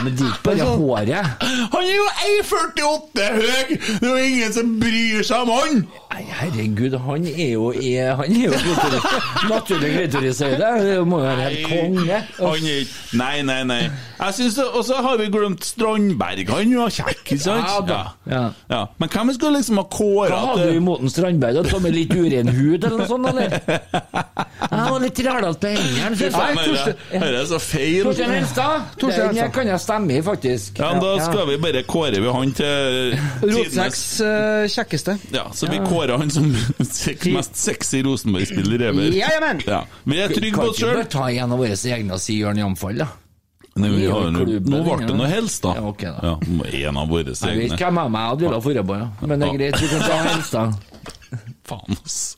Men det er ikke bare håret. Han er jo 1,48 høy! Det er jo ingen som bryr seg om han! Nei, herregud, han er jo Han er jo klitoris, [LAUGHS] naturlig klitorishøyde. Det må jo være helt konge. Han er ikke Nei, nei, nei. Jeg synes det, Og så har vi glemt Strandberg. Han var kjekk, ikke sant? Ja da. Ja. Ja. Men hvem skulle liksom ha kåra Hva hadde du imot en Strandberg? Å ta med litt uren hud eller noe sånt, eller? [LAUGHS] Jeg var litt rælete på hendene. Dette er så feil. Torstein Helstad, den kan jeg stemme i, faktisk. Ja, Da skal vi bare kåre vi han til Rotsekks eh, kjekkeste. Ja, så vi kårer han som [LAUGHS] mest sexy Rosenborg-spiller ever. ja, Ja. Vi er trygge på Kan oss ikke bare ta en av våre egne og si Jørn Jamfall, da? Nei, Vi nå ble det noe helst, da. Ja, ok da. Ja, en av våre Jeg vet egne. hvem av meg hadde villet forrige på, ja. Men det er greit, vi kan ta helst, da. [LAUGHS] Faen, ass.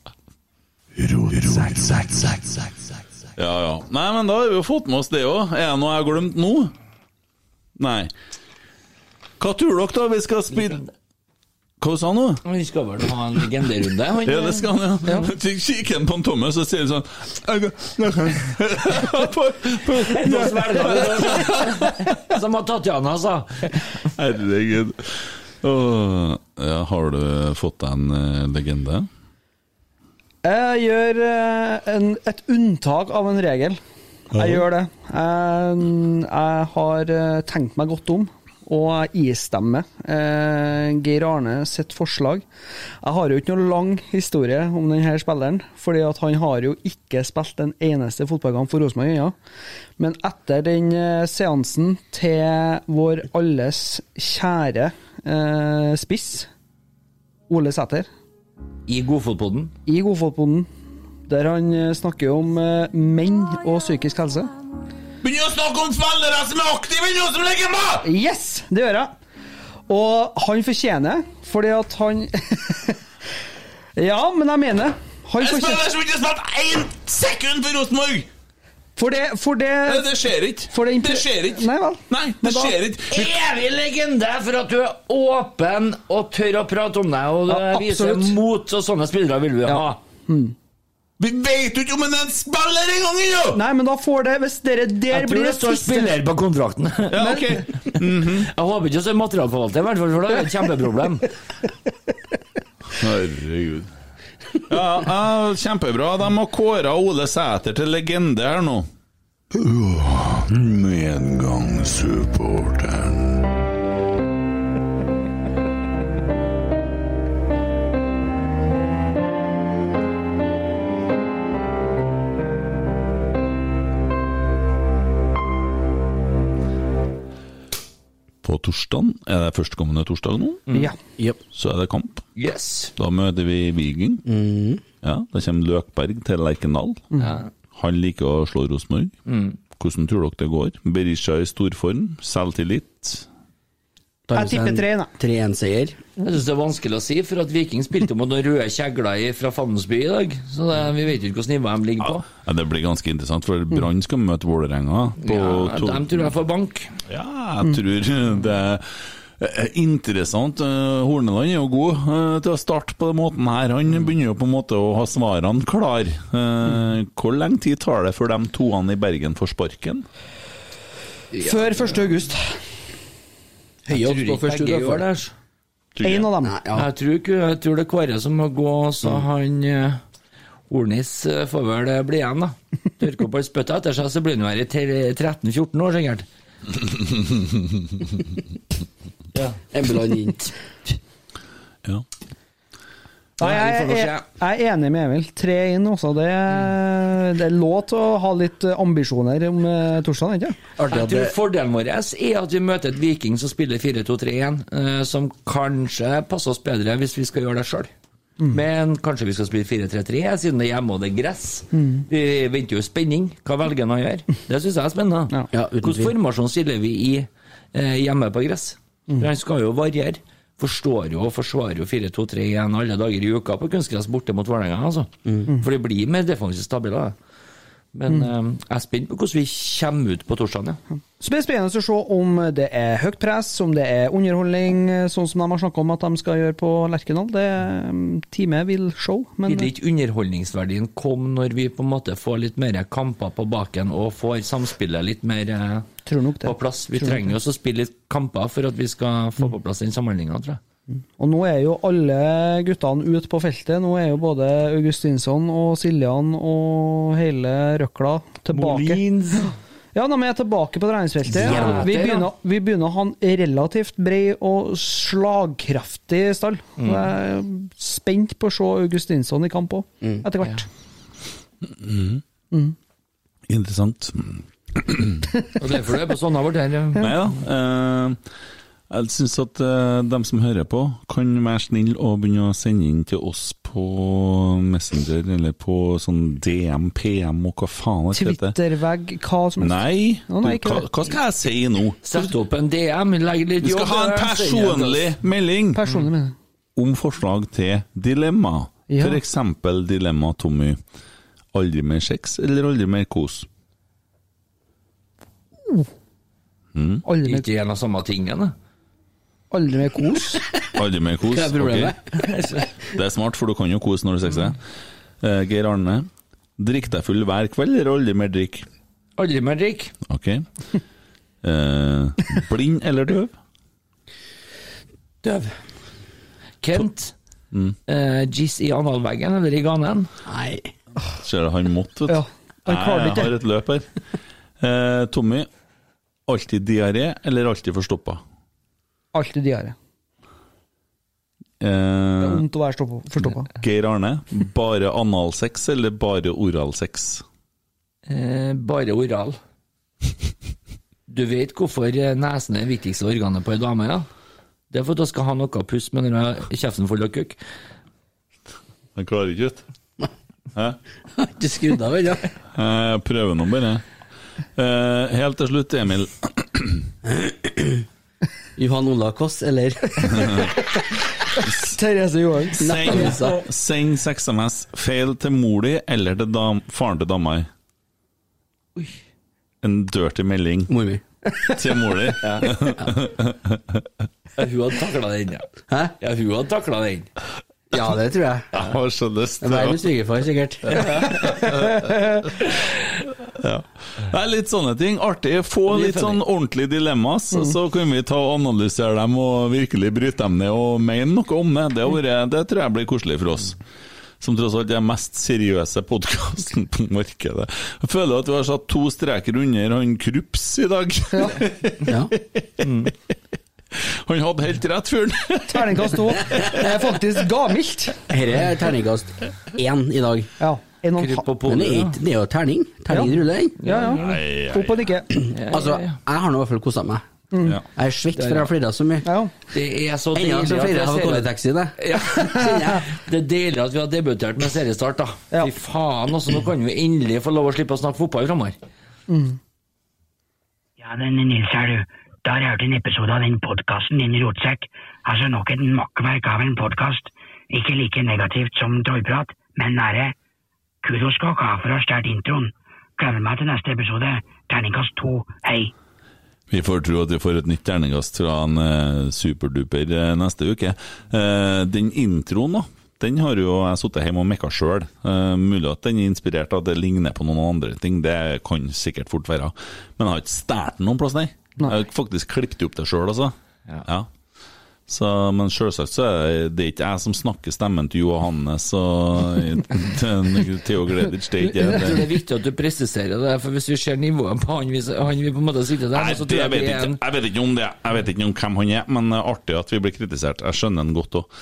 Ja, ja. Nei, men da har vi jo fått med oss det òg. Er det noe jeg har glemt nå? Nei. Hva tror dere, da? Vi skal spille Hva sa han nå? Vi skal vel ha en legenderunde? Ja, det skal han, ja. Kikker han på en Thomas, så sier sånn. Som at Tatjana sa. Herregud. Oh, ja, har du fått deg en eh, legende? Jeg gjør eh, en, et unntak av en regel. Jeg gjør det. Jeg, jeg har eh, tenkt meg godt om, og jeg istemmer eh, Geir Arne sitt forslag. Jeg har jo ikke noe lang historie om denne spilleren, fordi at han har jo ikke spilt en eneste fotballkamp for Rosenborg ennå. Men etter den eh, seansen til vår alles kjære eh, spiss, Ole Sæter I Godfotpodden. i Godfotpoden, der han eh, snakker om eh, menn og psykisk helse. Begynn å snakke om spillere som er aktive, nå, som ligger på! Yes, det gjør jeg. Og han fortjener, fordi at han [LAUGHS] Ja, men jeg mener han En fortjener spiller som ikke har spilt én sekund for Rosenborg! For det, for det, Nei, Det skjer ikke. for det, Det skjer ikke. Nei vel. Nei, det da- skjer ikke. Evig legende for at du er åpen og tør å prate om deg, og du Ja, viser mot, og sånne spillere vil vi ha. Vi vet jo ikke om han er en spiller engang ennå! Nei, men da får det Hvis dere der Jeg tror blir det det står siste spiller på kontrakten. [LAUGHS] Ja, ok. Jeg håper ikke det er materialforvalter, i hvert fall, for da er det et kjempeproblem. Herregud. Ja, ja, kjempebra. De har kåra Ole Sæter til legende her nå. Medgangssupporteren. På torsdag, er det førstkommende torsdag nå, Ja. så er det kamp. Yes. Da møter vi Viking. Ja, Da kommer Løkberg til Lerkendal. Han liker å slå Rosenborg. Hvordan tror dere det går? Berisha i storform, selvtillit. Jeg tipper tre, da. 3-1-seier. Jeg syns det er vanskelig å si, for at Viking spilte mot noen røde kjegler fra Fandensby i dag. Så det, vi vet jo ikke hvilket nivå de ligger på. Ja, det blir ganske interessant, for Brann skal møte Vålerenga. på Ja, to- de tror jeg får bank. Ja, jeg tror [LAUGHS] det er interessant. Eh, Horneland er jo god eh, til å starte på den måten her. Han begynner jo på en måte å ha svarene klar. Eh, Hvor lenge tid tar det før de toene i Bergen får sparken? Før 1. august. Høye Jeg først uka. det. altså. En av dem. Nei, ja. Jeg tror, ikke, jeg tror det er Kåre som må gå, så han uh, Ornis eh, får vel eh, bli igjen, da. [LAUGHS] Tørke opp all spyttet etter seg, så blir han her i 13-14 år, sikkert. [LAUGHS] ja. Embeland inn. Ja. Nei, jeg, jeg, jeg er enig med Emil. Tre inn også. Det, det er lov til å ha litt eh, ambisjoner om uh, torsdagen, ikke Artig Jeg at tror det fordelen vår er at vi møter et Viking som spiller 4-2-3-1, eh, som kanskje passer oss bedre hvis vi skal gjøre det sjøl. Men kanskje vi skal spille 4-3-3, siden det er hjemme og det er gress. Vi venter jo spenning. Hva velger han å gjøre? Det syns jeg er spennende. Ja. Ja, Hvilken formasjon stiller vi i eh, hjemme på gress? Mm. Han skal jo variere. Forstår jo og forsvarer jo 4-2-3-1 alle dager i uka på kunstgress borte mot Vålerenga, altså. For det blir mer defensivt stabile. Men mm. jeg er spent på hvordan vi kommer ut på torsdag. Ja. Så blir det spennende å se om det er høyt press, om det er underholdning, eh, sånn som de har snakka om at de skal gjøre på Lerkendal. Det teamet Time vil show, men Vil ikke underholdningsverdien komme når vi på en måte får litt mer kamper på baken og får samspillet litt mer tror nok det. på plass? Vi Tror trenger jo også å spille litt kamper for at vi skal få på plass den samhandlinga, tror jeg. Og nå er jo alle guttene ute på feltet. Nå er jo både Augustinsson og Siljan og hele røkla tilbake. [GASPS] Ja, de er tilbake på treningsfeltet. Ja, vi, begynner, vi begynner å ha en relativt bred og slagkraftig stall. Mm. Jeg er spent på å se Augustinsson i kamp òg, etter hvert. Interessant. Og derfor er det på sånne vårt her. ja. Nei da. Eh, jeg syns at eh, dem som hører på, kan være snill og begynne å sende inn til oss på Messenger eller på sånn DM, PM og hva faen det heter. Twittervegg, hva som helst. Nei, nei, hva, hva skal jeg si nå? Sett opp en DM, legg litt Vi skal ha en der, det personlig melding Personlig, mener om forslag til dilemma. Ja. For eksempel dilemma Tommy. Aldri mer sex eller aldri mer kos? Mer, Ikke en av samme tingene? aldri mer kos. [LAUGHS] Aldri mer kos? Hva er problemet? Det er smart, for du kan jo kose når du sexer. Uh, Geir Arne. Drikk deg full hver kveld, eller aldri mer drikk? Aldri mer drikk. Ok. Uh, blind eller døv? Døv. Kent. Mm. Uh, Giss i analveggen eller i ganen? Nei. Ser du han måtte, vet du. Ja, Jeg har et løp her. Eh, Tommy, alltid diaré eller alltid forstoppa? Alltid diaré. Det er Eh, vondt å være stoppa- forstoppa. Geir Arne, bare analsex eller bare oralsex? Eh, bare oral. Du vet hvorfor eh, nesen er det viktigste organet på ei dame, ja? Det er for at hun skal ha noe å puste med når hun har kjeften full av kukk. Han klarer ikke ut. Hæ? [LAUGHS] Ikke skrudd av ennå. Jeg prøver nå bare. Eh, helt til slutt, Emil. [COUGHS] Johan Ola Koss, eller [LAUGHS] Therese Johan. Send, send seks-SMS feil til mor di eller til dam, faren til dama di. En dirty melding mor mi. til mor di. [LAUGHS] Ja, hun hadde takla den, ja. Hæ? Ja, hun hadde takla den. Ja, det tror jeg. Jeg har så lyst Det er min svigerfar, sikkert. [LAUGHS] Ja. Det er litt sånne ting. Artig. Få litt sånn ordentlige dilemmas, så kan vi ta og analysere dem og virkelig bryte dem ned og mene noe om det. Det, har vært- det tror jeg blir koselig for oss. Som tross alt er den mest seriøse podkasten på markedet. Jeg føler at vi har satt to streker under han Krups i dag. Ja. Han hadde helt rett, fyren. Terningkast to. Det er faktisk gavmildt. Dette er terningkast én i dag. Ja. En og en Kryp på halv. Men det er, jo terning. Terning Ja. ruller, den. Ja, ja. Opp og nikke. Altså, jeg har nå i hvert fall kosa meg. Ja. Jeg er svett for jeg har flira så mye. Ja. Det er så deilig at jeg kolletaxi, det. Ja. [LAUGHS] Det er deilig at vi har debutert med seriestart, da. Ja. Fy faen, altså, nå kan vi endelig få lov å slippe å snakke fotball framover. Ja, den Nils her, du. Da har jeg hørt en episode av den podkasten din, Rotsekk. Altså nok et makkverk av en podkast. Ikke like negativt som Trollprat, men nære. Kudos for å ha stjålet introen. Gleder meg til neste episode. Terningkast to. Hei. Vi får tro at vi får et nytt terningkast fra en eh, superduper eh, neste uke. Eh, den introen, da. Den har jo jeg sittet hjemme og mekka sjøl. mulig at den er inspirert av at det ligner på noen andre ting, det kan sikkert fort være. Men jeg har ikke stjålet den noen plass, nei. Jeg har faktisk klippet opp det sjøl, altså. Ja. Ja. Så, men selvsagt så er det ikke jeg som snakker stemmen til Johannes og til Theo Gleditsch. Det er ikke Jeg tror det det. er viktig at du presiserer det, for hvis vi ser nivået på han vi, han vi på en måte sitter der Nei, så tror det jeg vet en- ikke. jeg vet ikke om det. Jeg vet ikke om hvem han er, men det er artig at vi blir kritisert. Jeg skjønner han godt òg.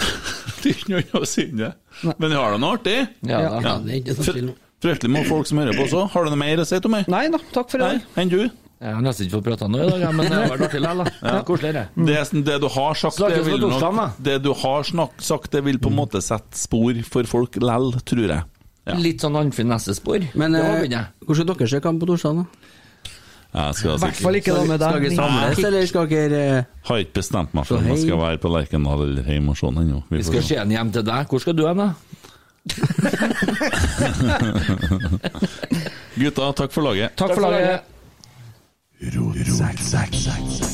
[LAUGHS] det er ikke noe annet å si enn det. Men vi har det nå artig. Ja, ja. Ja, det er ikke noe tvil om. Fryktelig mange folk som hører på også. Har du noe mer å si, Tommy? Nei da, takk for i dag. enn du? Jeg har nesten ikke fått prata nå i dag, men [LAUGHS] det har vært artig likevel. er Koseligere. Det, sånn- det du har sagt, det vil, nok, det du har snak, sagt, det vil på en måte sette spor for folk lell, tror jeg. Ja. Litt sånn Arnfinn Nesse-spor. Men eh, hvordan hvor skal dere se kamp på torsdag, da? Skal I hvert fall ikke da med Skal deg. dere samles, eller skal dere eh, Har ikke bestemt meg for om jeg skal være på Lerkendal eller hjemme og se den ennå. Vi Vi skal se. se den hjem til deg. Hvor skal du hen, da? [LAUGHS] Gutta, takk for laget. Takk for laget. Oi,